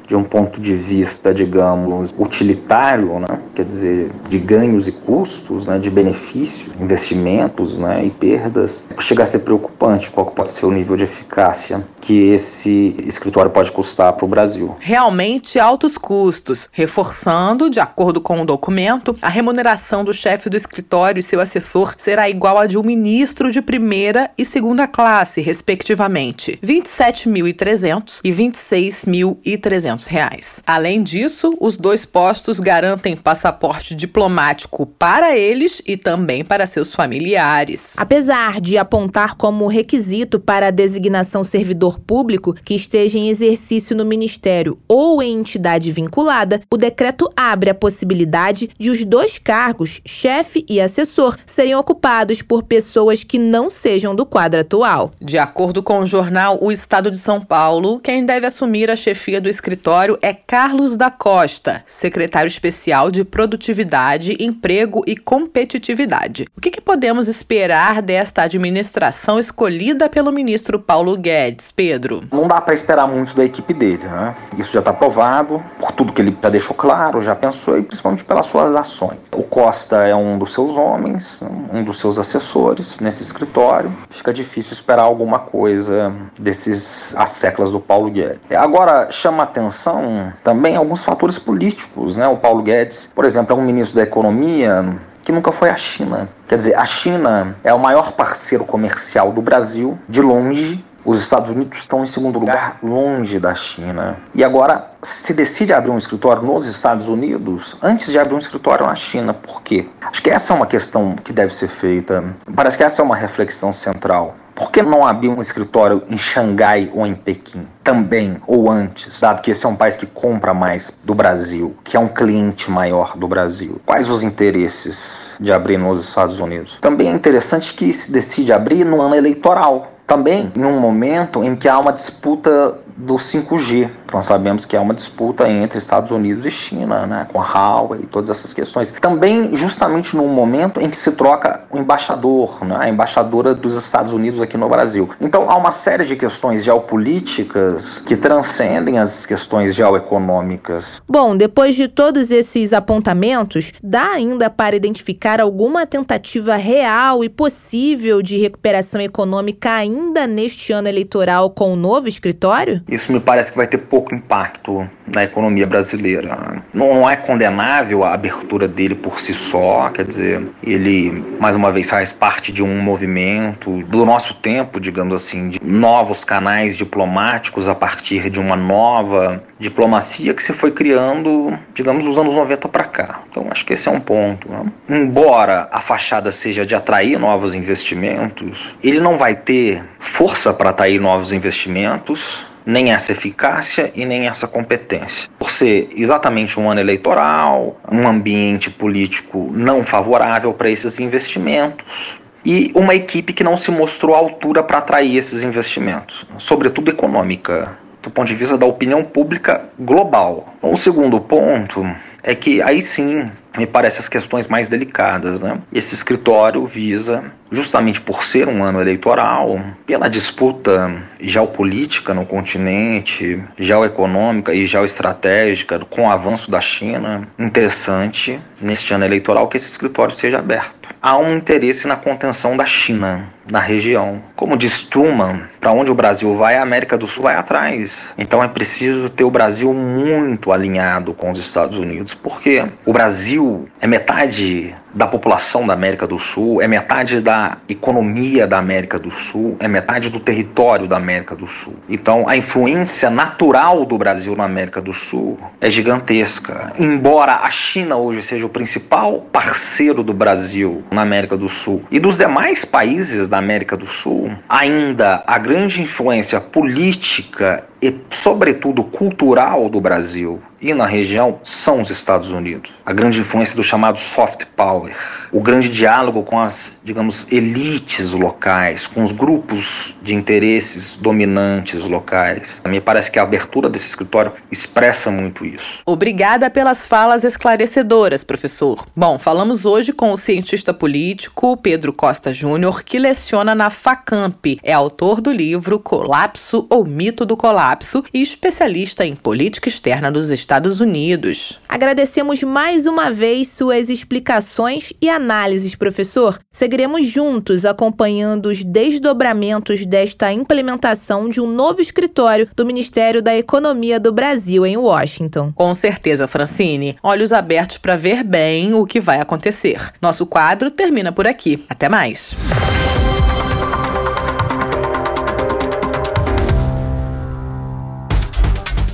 de um ponto de vista, digamos, utilitário, né? quer dizer, de ganhos e custos, né? de benefícios, investimentos né? e perdas, chega a ser preocupante qual pode ser o nível de eficácia que esse escritório pode custar para o Brasil. Realmente altos custos, reforçando, de acordo com o documento, a remuneração do chefe do escritório e seu assessor será igual à de um ministro de primeira e segunda classe, respectivamente, 27.300 e 26.300 reais. Além disso, os dois postos garantem passaporte diplomático para eles e também para seus familiares. Apesar de apontar como requisito para a designação servidor público que esteja em exercício no ministério ou em entidade vinculada, o decreto abre a possibilidade de os dois cargos, chefe e assessor, serem ocupados por pessoas que não sejam do quadro atual. De acordo com o jornal O Estado de São Paulo, quem deve assumir a chefia do escritório escritório é Carlos da Costa, secretário especial de Produtividade, Emprego e Competitividade. O que, que podemos esperar desta administração escolhida pelo ministro Paulo Guedes, Pedro? Não dá para esperar muito da equipe dele, né? Isso já está provado, por tudo que ele já deixou claro, já pensou e principalmente pelas suas ações. O Costa é um dos seus homens, um dos seus assessores nesse escritório. Fica difícil esperar alguma coisa desses asseclas do Paulo Guedes. Agora, chama atenção atenção também alguns fatores políticos. Né? O Paulo Guedes, por exemplo, é um ministro da Economia que nunca foi à China. Quer dizer, a China é o maior parceiro comercial do Brasil, de longe, Os Estados Unidos estão em segundo lugar, longe da China. E agora se decide abrir um escritório nos Estados Unidos antes de abrir um escritório na China. Por quê? Acho que essa é uma questão que deve ser feita. Parece que essa é uma reflexão central. Por que não abrir um escritório em Xangai ou em Pequim? Também, ou antes, dado que esse é um país que compra mais do Brasil, que é um cliente maior do Brasil. Quais os interesses de abrir nos Estados Unidos? Também é interessante que se decide abrir no ano eleitoral. Também em um momento em que há uma disputa do 5G. Nós sabemos que há uma disputa entre Estados Unidos e China, né, com a Huawei e todas essas questões. Também justamente num momento em que se troca o embaixador, né, a embaixadora dos Estados Unidos aqui no Brasil. Então há uma série de questões geopolíticas que transcendem as questões geoeconômicas. Bom, depois de todos esses apontamentos, dá ainda para identificar alguma tentativa real e possível de recuperação econômica ainda neste ano eleitoral com o novo escritório? Isso me parece que vai ter pouco impacto na economia brasileira. Não é condenável a abertura dele por si só, quer dizer, ele mais uma vez faz parte de um movimento do nosso tempo, digamos assim, de novos canais diplomáticos a partir de uma nova diplomacia que se foi criando, digamos, dos anos 90 para cá. Então acho que esse é um ponto. Né? Embora a fachada seja de atrair novos investimentos, ele não vai ter força para atrair novos investimentos nem essa eficácia e nem essa competência. Por ser exatamente um ano eleitoral, um ambiente político não favorável para esses investimentos, e uma equipe que não se mostrou à altura para atrair esses investimentos, sobretudo econômica, do ponto de vista da opinião pública global. O segundo ponto é que aí sim me parece as questões mais delicadas. Né? Esse escritório visa, justamente por ser um ano eleitoral, pela disputa geopolítica no continente, geoeconômica e geoestratégica, com o avanço da China, interessante neste ano eleitoral que esse escritório seja aberto. Há um interesse na contenção da China na região. Como diz Truman, para onde o Brasil vai, a América do Sul vai atrás. Então é preciso ter o Brasil muito alinhado com os Estados Unidos, porque o Brasil é metade da população da América do Sul, é metade da economia da América do Sul, é metade do território da América do Sul. Então, a influência natural do Brasil na América do Sul é gigantesca. Embora a China hoje seja o principal parceiro do Brasil na América do Sul e dos demais países da América do Sul, ainda a grande influência política e, sobretudo, cultural do Brasil e na região são os Estados Unidos. A grande influência do chamado soft power, o grande diálogo com as, digamos, elites locais, com os grupos de interesses dominantes locais. Me parece que a abertura desse escritório expressa muito isso. Obrigada pelas falas esclarecedoras, professor. Bom, falamos hoje com o cientista político Pedro Costa Júnior, que leciona na FACAMP. É autor do livro Colapso ou Mito do Colapso e especialista em política externa dos Estados Unidos. Agradecemos mais uma vez suas explicações e análises, professor. Seguiremos juntos acompanhando os desdobramentos desta implementação de um novo escritório do Ministério da Economia do Brasil em Washington. Com certeza, Francine. Olhos abertos para ver bem o que vai acontecer. Nosso quadro termina por aqui. Até mais.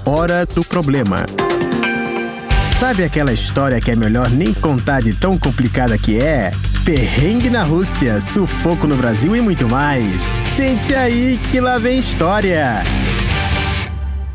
Hora do problema. Sabe aquela história que é melhor nem contar de tão complicada que é? Perrengue na Rússia, sufoco no Brasil e muito mais. Sente aí que lá vem história.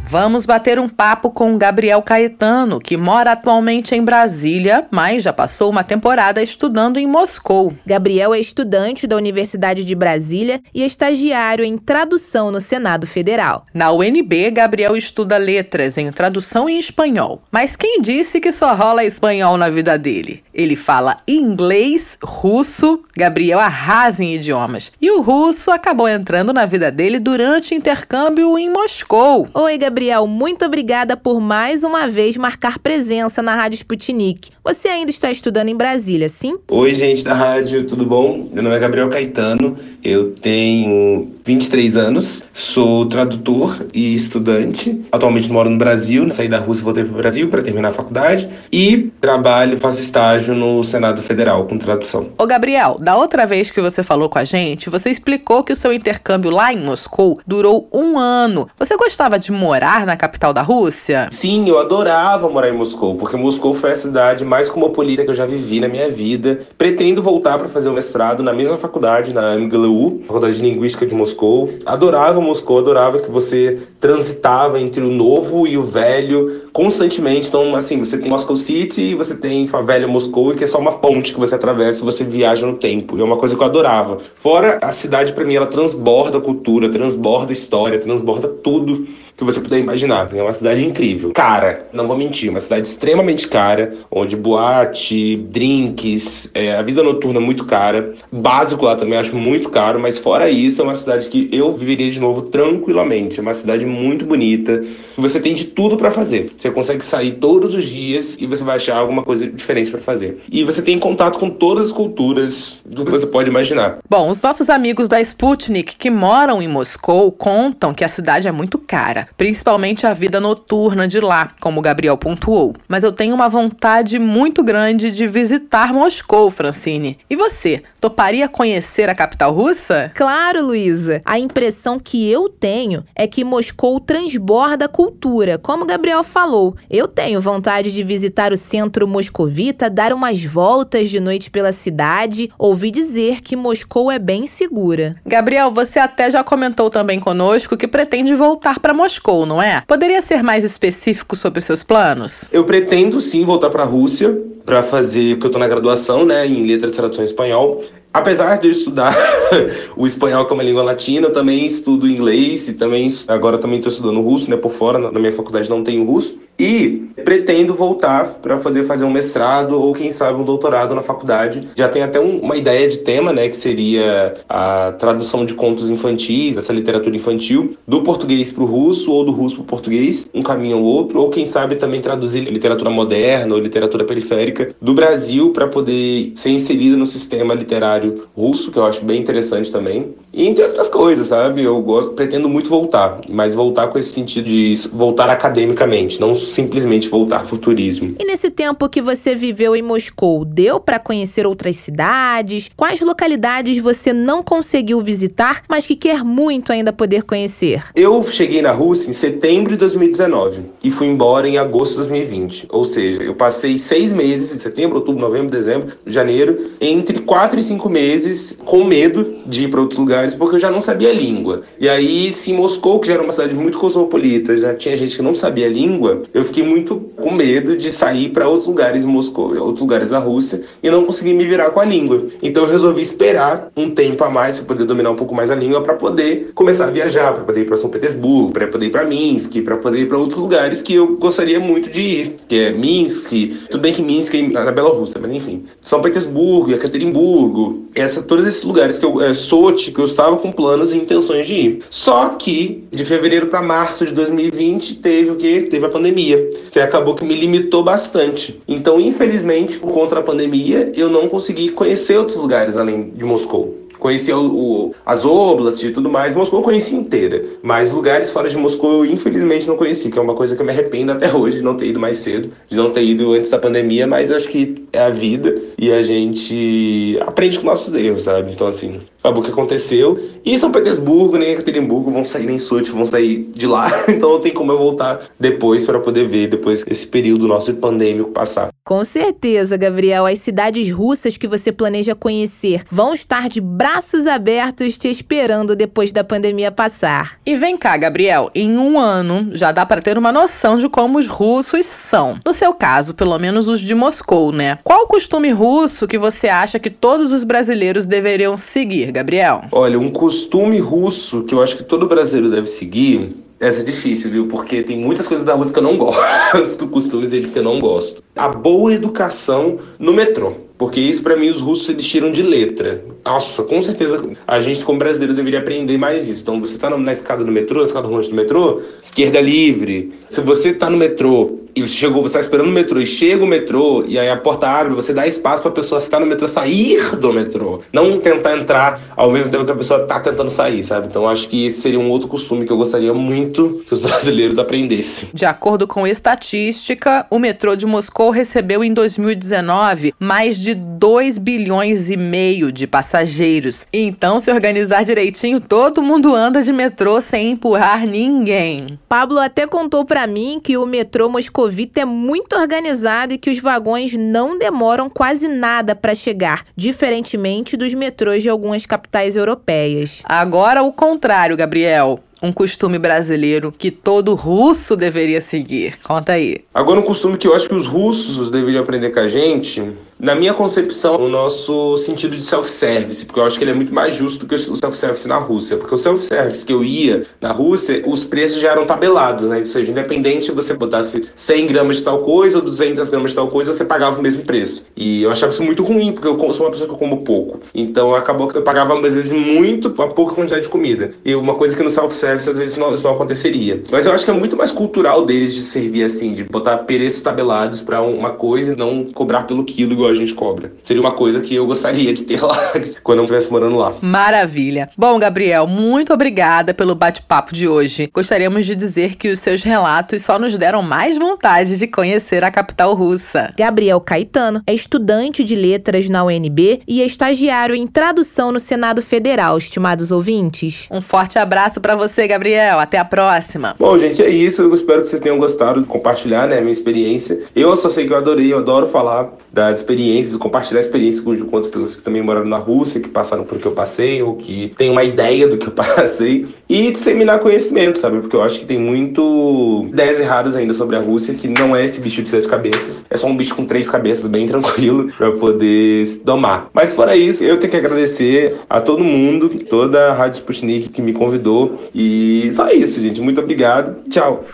Vamos bater um papo com Gabriel Caetano, que mora atualmente em Brasília, mas já passou uma temporada estudando em Moscou. Gabriel é estudante da Universidade de Brasília e é estagiário em tradução no Senado Federal. Na UNB, Gabriel estuda letras em tradução em espanhol. Mas quem disse que só rola espanhol na vida dele? Ele fala inglês, russo. Gabriel arrasa em idiomas. E o russo acabou entrando na vida dele durante o intercâmbio em Moscou. Oi, Gabriel. Gabriel, muito obrigada por mais uma vez marcar presença na Rádio Sputnik. Você ainda está estudando em Brasília, sim? Oi, gente da rádio, tudo bom? Meu nome é Gabriel Caetano, eu tenho 23 anos, sou tradutor e estudante. Atualmente moro no Brasil, saí da Rússia e voltei para o Brasil para terminar a faculdade e trabalho, faço estágio estágio no Senado Federal com tradução. Ô Gabriel, da outra vez que você falou com a gente, você explicou que o seu intercâmbio lá em Moscou durou um ano. Você gostava de morar na capital da Rússia? Sim, eu adorava morar em Moscou, porque Moscou foi a cidade mais cosmopolita que eu já vivi na minha vida. Pretendo voltar para fazer o mestrado na mesma faculdade, na MGLU, Faculdade de Linguística de Moscou. Adorava Moscou, adorava que você transitava entre o novo e o velho constantemente. Então, assim, você tem Moscow City você tem a velha Moscou, que é só uma ponte que você atravessa e você viaja no tempo. E é uma coisa que eu adorava. Fora a cidade, para mim, ela transborda cultura, transborda história, transborda tudo que você puder imaginar. É uma cidade incrível. Cara, não vou mentir, uma cidade extremamente cara, onde boate, drinks, é, a vida noturna é muito cara. Básico lá também acho muito caro, mas fora isso, é uma cidade que eu viveria de novo tranquilamente. É uma cidade muito bonita. Você tem de tudo para fazer. Você consegue sair todos os dias e você vai achar alguma coisa diferente para fazer. E você tem contato com todas as culturas do que você pode imaginar. Bom, os nossos amigos da Sputnik que moram em Moscou contam que a cidade é muito cara principalmente a vida noturna de lá, como Gabriel pontuou. Mas eu tenho uma vontade muito grande de visitar Moscou, Francine. E você, toparia conhecer a capital russa? Claro, Luísa. A impressão que eu tenho é que Moscou transborda cultura, como Gabriel falou. Eu tenho vontade de visitar o centro moscovita, dar umas voltas de noite pela cidade, ouvi dizer que Moscou é bem segura. Gabriel, você até já comentou também conosco que pretende voltar para Moscou Moscou, não é? Poderia ser mais específico sobre seus planos? Eu pretendo sim voltar para a Rússia para fazer, porque eu estou na graduação, né, em letras de tradução em espanhol. Apesar de eu estudar o espanhol como língua latina, eu também estudo inglês e também agora também estou estudando russo, né, por fora, na minha faculdade não tenho russo. E pretendo voltar para poder fazer um mestrado ou quem sabe um doutorado na faculdade. Já tem até um, uma ideia de tema, né, que seria a tradução de contos infantis, dessa literatura infantil, do português para o russo ou do russo para o português, um caminho ou outro, ou quem sabe também traduzir literatura moderna ou literatura periférica do Brasil para poder ser inserida no sistema literário russo, que eu acho bem interessante também. E entre outras coisas, sabe? Eu gosto, pretendo muito voltar, mas voltar com esse sentido de voltar academicamente, não simplesmente voltar para o turismo. E nesse tempo que você viveu em Moscou, deu para conhecer outras cidades? Quais localidades você não conseguiu visitar, mas que quer muito ainda poder conhecer? Eu cheguei na Rússia em setembro de 2019 e fui embora em agosto de 2020. Ou seja, eu passei seis meses, setembro, outubro, novembro, dezembro, janeiro, entre quatro e cinco meses com medo de ir para outros lugares porque eu já não sabia a língua. E aí, se Moscou, que já era uma cidade muito cosmopolita, já tinha gente que não sabia a língua, eu fiquei muito com medo de sair para outros lugares em Moscou, outros lugares da Rússia, e não conseguir me virar com a língua. Então eu resolvi esperar um tempo a mais para poder dominar um pouco mais a língua, para poder começar a viajar, para poder ir para São Petersburgo, para poder ir para Minsk, para poder ir para outros lugares que eu gostaria muito de ir, que é Minsk, tudo bem que Minsk é na Bielorrússia, mas enfim, São Petersburgo, Ekaterinburgo, essa, todos esses lugares que eu, é, que eu estava com planos e intenções de ir. Só que de fevereiro para março de 2020 teve o que? Teve a pandemia pandemia, que acabou que me limitou bastante. Então, infelizmente, por conta da pandemia, eu não consegui conhecer outros lugares além de Moscou. Conheci o, o, as oblas e tudo mais. Moscou eu conheci inteira. Mas lugares fora de Moscou eu infelizmente não conheci, que é uma coisa que eu me arrependo até hoje de não ter ido mais cedo, de não ter ido antes da pandemia, mas acho que é a vida e a gente aprende com nossos erros, sabe? Então, assim, acabou que aconteceu. E São Petersburgo, nem Ekaterinburgo vão sair nem Sochi, vão sair de lá. Então não tem como eu voltar depois para poder ver depois esse período nosso pandêmico passar. Com certeza, Gabriel, as cidades russas que você planeja conhecer vão estar de braços abertos te esperando depois da pandemia passar. E vem cá, Gabriel, em um ano já dá para ter uma noção de como os russos são. No seu caso, pelo menos os de Moscou, né? Qual o costume russo que você acha que todos os brasileiros deveriam seguir, Gabriel? Olha, um costume russo que eu acho que todo brasileiro deve seguir essa é difícil, viu? Porque tem muitas coisas da Rússia que eu não gosto, costumes deles que eu não gosto. A boa educação no metrô. Porque isso, para mim, os russos eles tiram de letra. Nossa, com certeza a gente, como brasileiro, deveria aprender mais isso. Então, você tá na escada do metrô, na escada rolante do metrô, esquerda livre. Se você tá no metrô e você chegou, você tá esperando o metrô e chega o metrô e aí a porta abre, você dá espaço pra pessoa estar no metrô sair do metrô. Não tentar entrar ao mesmo tempo que a pessoa tá tentando sair, sabe? Então, acho que esse seria um outro costume que eu gostaria muito que os brasileiros aprendessem. De acordo com estatística, o metrô de Moscou recebeu em 2019 mais de 2 bilhões e meio de passageiros. Então, se organizar direitinho, todo mundo anda de metrô sem empurrar ninguém. Pablo até contou para mim que o metrô moscovita é muito organizado e que os vagões não demoram quase nada para chegar, diferentemente dos metrôs de algumas capitais europeias. Agora o contrário, Gabriel um costume brasileiro que todo russo deveria seguir? Conta aí. Agora, um costume que eu acho que os russos deveriam aprender com a gente na minha concepção, o nosso sentido de self-service, porque eu acho que ele é muito mais justo do que o self-service na Rússia. Porque o self-service que eu ia na Rússia, os preços já eram tabelados, né? Ou seja, independente se você botasse 100 gramas de tal coisa ou 200 gramas de tal coisa, você pagava o mesmo preço. E eu achava isso muito ruim, porque eu sou uma pessoa que eu como pouco. Então acabou que eu pagava, às vezes, muito a pouca quantidade de comida. E uma coisa que no self-service, às vezes, não, isso não aconteceria. Mas eu acho que é muito mais cultural deles de servir assim, de botar preços tabelados para uma coisa e não cobrar pelo quilo igual a gente cobra. Seria uma coisa que eu gostaria de ter lá quando eu estivesse morando lá. Maravilha. Bom, Gabriel, muito obrigada pelo bate-papo de hoje. Gostaríamos de dizer que os seus relatos só nos deram mais vontade de conhecer a capital russa. Gabriel Caetano é estudante de letras na UNB e é estagiário em tradução no Senado Federal, estimados ouvintes. Um forte abraço para você, Gabriel. Até a próxima. Bom, gente, é isso. Eu espero que vocês tenham gostado de compartilhar né, a minha experiência. Eu só sei que eu adorei, eu adoro falar das experiências, compartilhar experiências com, com outras pessoas que também moraram na Rússia, que passaram por que eu passei, ou que têm uma ideia do que eu passei, e disseminar conhecimento, sabe? Porque eu acho que tem muito ideias erradas ainda sobre a Rússia, que não é esse bicho de sete cabeças, é só um bicho com três cabeças, bem tranquilo, para poder se domar. Mas fora isso, eu tenho que agradecer a todo mundo, toda a Rádio Sputnik que me convidou, e só isso, gente. Muito obrigado. Tchau.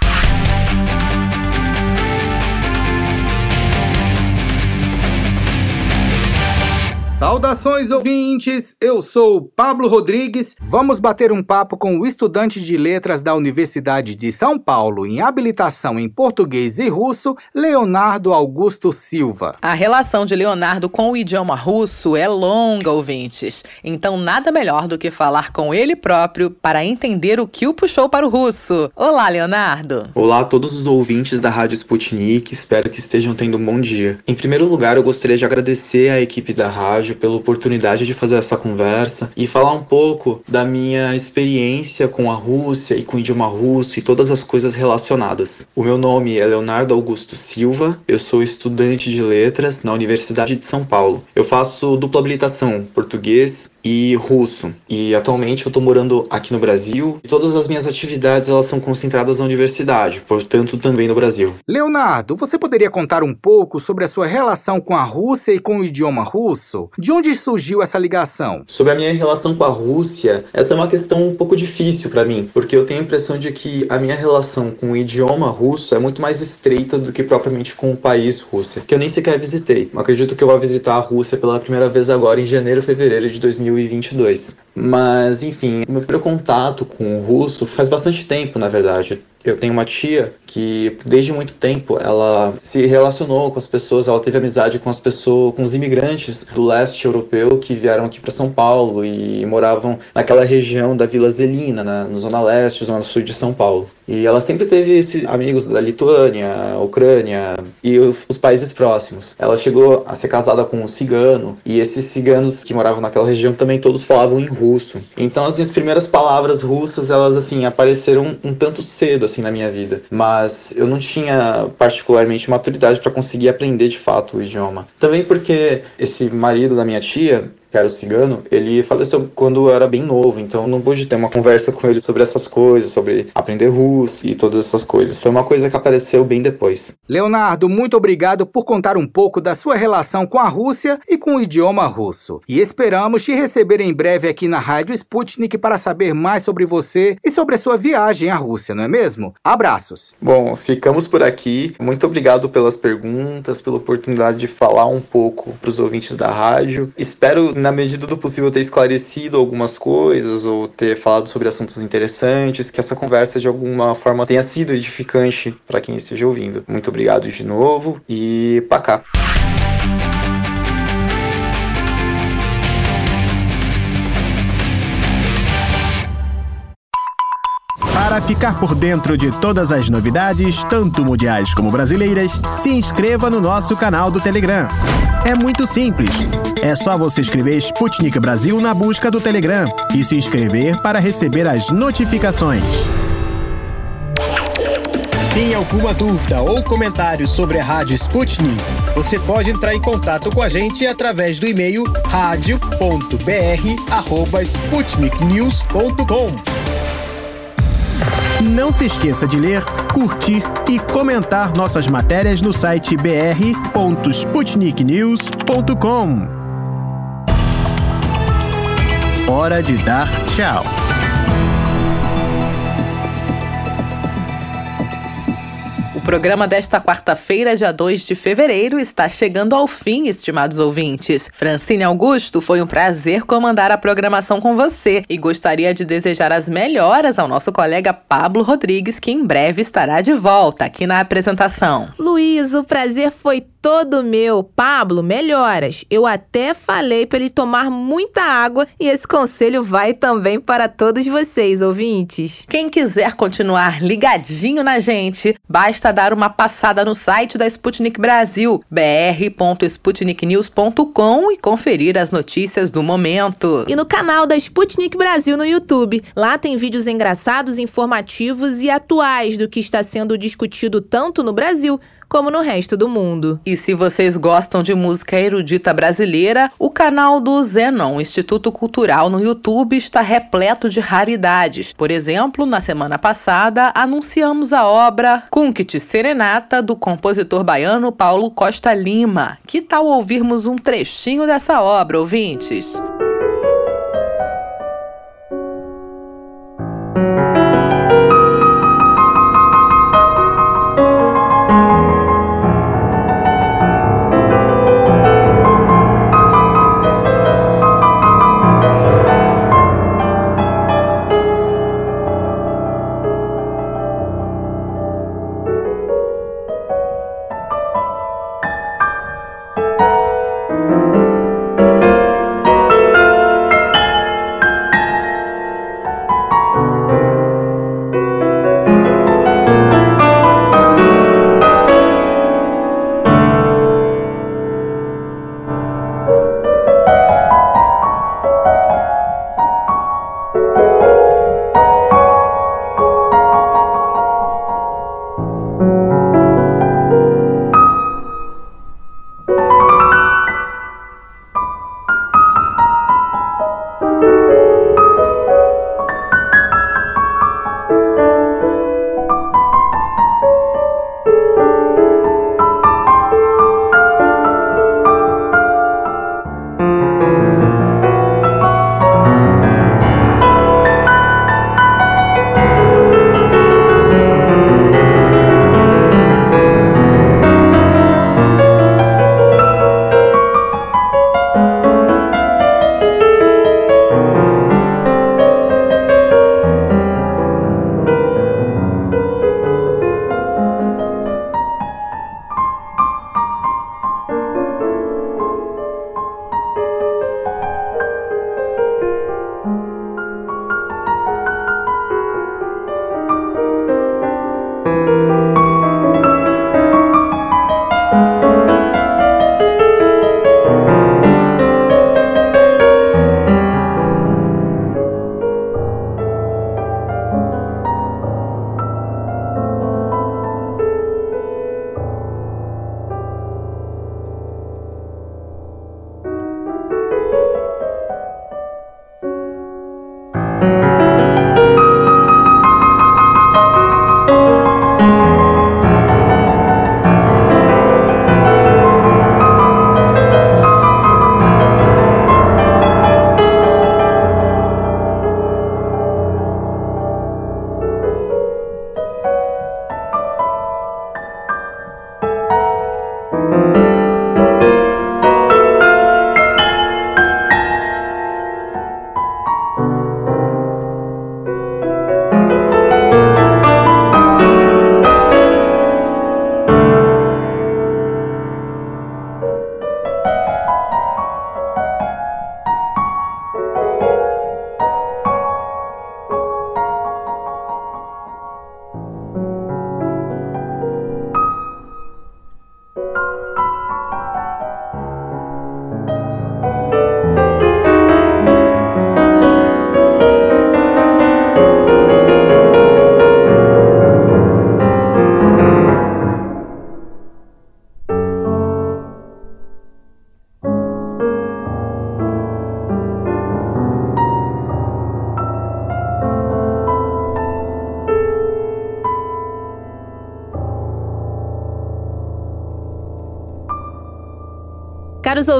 Saudações ouvintes, eu sou Pablo Rodrigues. Vamos bater um papo com o estudante de letras da Universidade de São Paulo em habilitação em português e russo, Leonardo Augusto Silva. A relação de Leonardo com o idioma russo é longa, ouvintes. Então nada melhor do que falar com ele próprio para entender o que o puxou para o russo. Olá, Leonardo. Olá a todos os ouvintes da Rádio Sputnik, espero que estejam tendo um bom dia. Em primeiro lugar, eu gostaria de agradecer à equipe da rádio pela oportunidade de fazer essa conversa e falar um pouco da minha experiência com a Rússia e com o idioma russo e todas as coisas relacionadas. O meu nome é Leonardo Augusto Silva, eu sou estudante de letras na Universidade de São Paulo. Eu faço dupla habilitação, português e russo. E atualmente eu estou morando aqui no Brasil e todas as minhas atividades elas são concentradas na universidade, portanto também no Brasil. Leonardo, você poderia contar um pouco sobre a sua relação com a Rússia e com o idioma russo? De onde surgiu essa ligação? Sobre a minha relação com a Rússia, essa é uma questão um pouco difícil para mim, porque eu tenho a impressão de que a minha relação com o idioma russo é muito mais estreita do que propriamente com o país Rússia, que eu nem sequer visitei. Acredito que eu vou visitar a Rússia pela primeira vez agora em janeiro, fevereiro de 2022. Mas, enfim, meu primeiro contato com o russo faz bastante tempo, na verdade. Eu tenho uma tia que desde muito tempo ela se relacionou com as pessoas, ela teve amizade com as pessoas, com os imigrantes do leste europeu que vieram aqui para São Paulo e moravam naquela região da Vila Zelina, na, na zona leste, zona sul de São Paulo. E ela sempre teve esses amigos da Lituânia, Ucrânia e os, os, países próximos. Ela chegou a ser casada com um cigano e esses ciganos que moravam naquela região também todos falavam em russo. Então as minhas primeiras palavras russas, elas assim apareceram um tanto cedo assim na minha vida, mas eu não tinha particularmente maturidade para conseguir aprender de fato o idioma. Também porque esse marido da minha tia, que era o cigano, ele faleceu quando eu era bem novo, então não pude ter uma conversa com ele sobre essas coisas, sobre aprender russo e todas essas coisas. Foi uma coisa que apareceu bem depois. Leonardo, muito obrigado por contar um pouco da sua relação com a Rússia e com o idioma russo. E esperamos te receber em breve aqui na Rádio Sputnik para saber mais sobre você e sobre a sua viagem à Rússia, não é mesmo? Abraços. Bom, ficamos por aqui. Muito obrigado pelas perguntas, pela oportunidade de falar um pouco para os ouvintes da rádio. Espero, na medida do possível, ter esclarecido algumas coisas ou ter falado sobre assuntos interessantes, que essa conversa de alguma forma tenha sido edificante para quem esteja ouvindo. Muito obrigado de novo e pra Para ficar por dentro de todas as novidades, tanto mundiais como brasileiras, se inscreva no nosso canal do Telegram. É muito simples. É só você escrever Sputnik Brasil na busca do Telegram e se inscrever para receber as notificações. Tem alguma dúvida ou comentário sobre a Rádio Sputnik? Você pode entrar em contato com a gente através do e-mail radio.br@sputniknews.com. Não se esqueça de ler, curtir e comentar nossas matérias no site br.sputniknews.com. Hora de dar tchau. O programa desta quarta-feira, dia 2 de fevereiro, está chegando ao fim, estimados ouvintes. Francine Augusto, foi um prazer comandar a programação com você e gostaria de desejar as melhoras ao nosso colega Pablo Rodrigues, que em breve estará de volta aqui na apresentação. Luiz, o prazer foi todo meu. Pablo, melhoras. Eu até falei para ele tomar muita água e esse conselho vai também para todos vocês, ouvintes. Quem quiser continuar ligadinho na gente, basta dar uma passada no site da Sputnik Brasil, br.sputniknews.com e conferir as notícias do momento. E no canal da Sputnik Brasil no YouTube. Lá tem vídeos engraçados, informativos e atuais do que está sendo discutido tanto no Brasil como no resto do mundo. E se vocês gostam de música erudita brasileira, o canal do Zenon, Instituto Cultural no YouTube, está repleto de raridades. Por exemplo, na semana passada, anunciamos a obra Kunkt Serenata do compositor baiano Paulo Costa Lima. Que tal ouvirmos um trechinho dessa obra, ouvintes?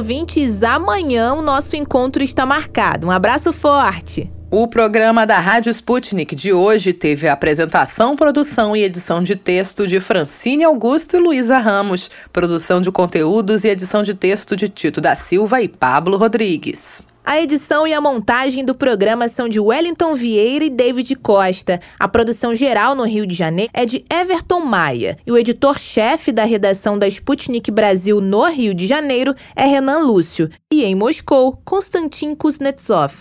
Ouvintes, amanhã o nosso encontro está marcado. Um abraço forte! O programa da Rádio Sputnik de hoje teve a apresentação, produção e edição de texto de Francine Augusto e Luísa Ramos, produção de conteúdos e edição de texto de Tito da Silva e Pablo Rodrigues. A edição e a montagem do programa são de Wellington Vieira e David Costa. A produção geral no Rio de Janeiro é de Everton Maia. E o editor-chefe da redação da Sputnik Brasil no Rio de Janeiro é Renan Lúcio. E em Moscou, Konstantin Kuznetsov.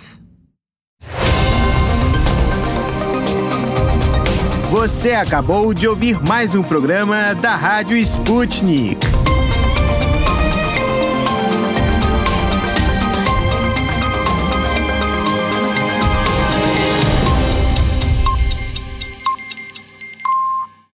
Você acabou de ouvir mais um programa da Rádio Sputnik.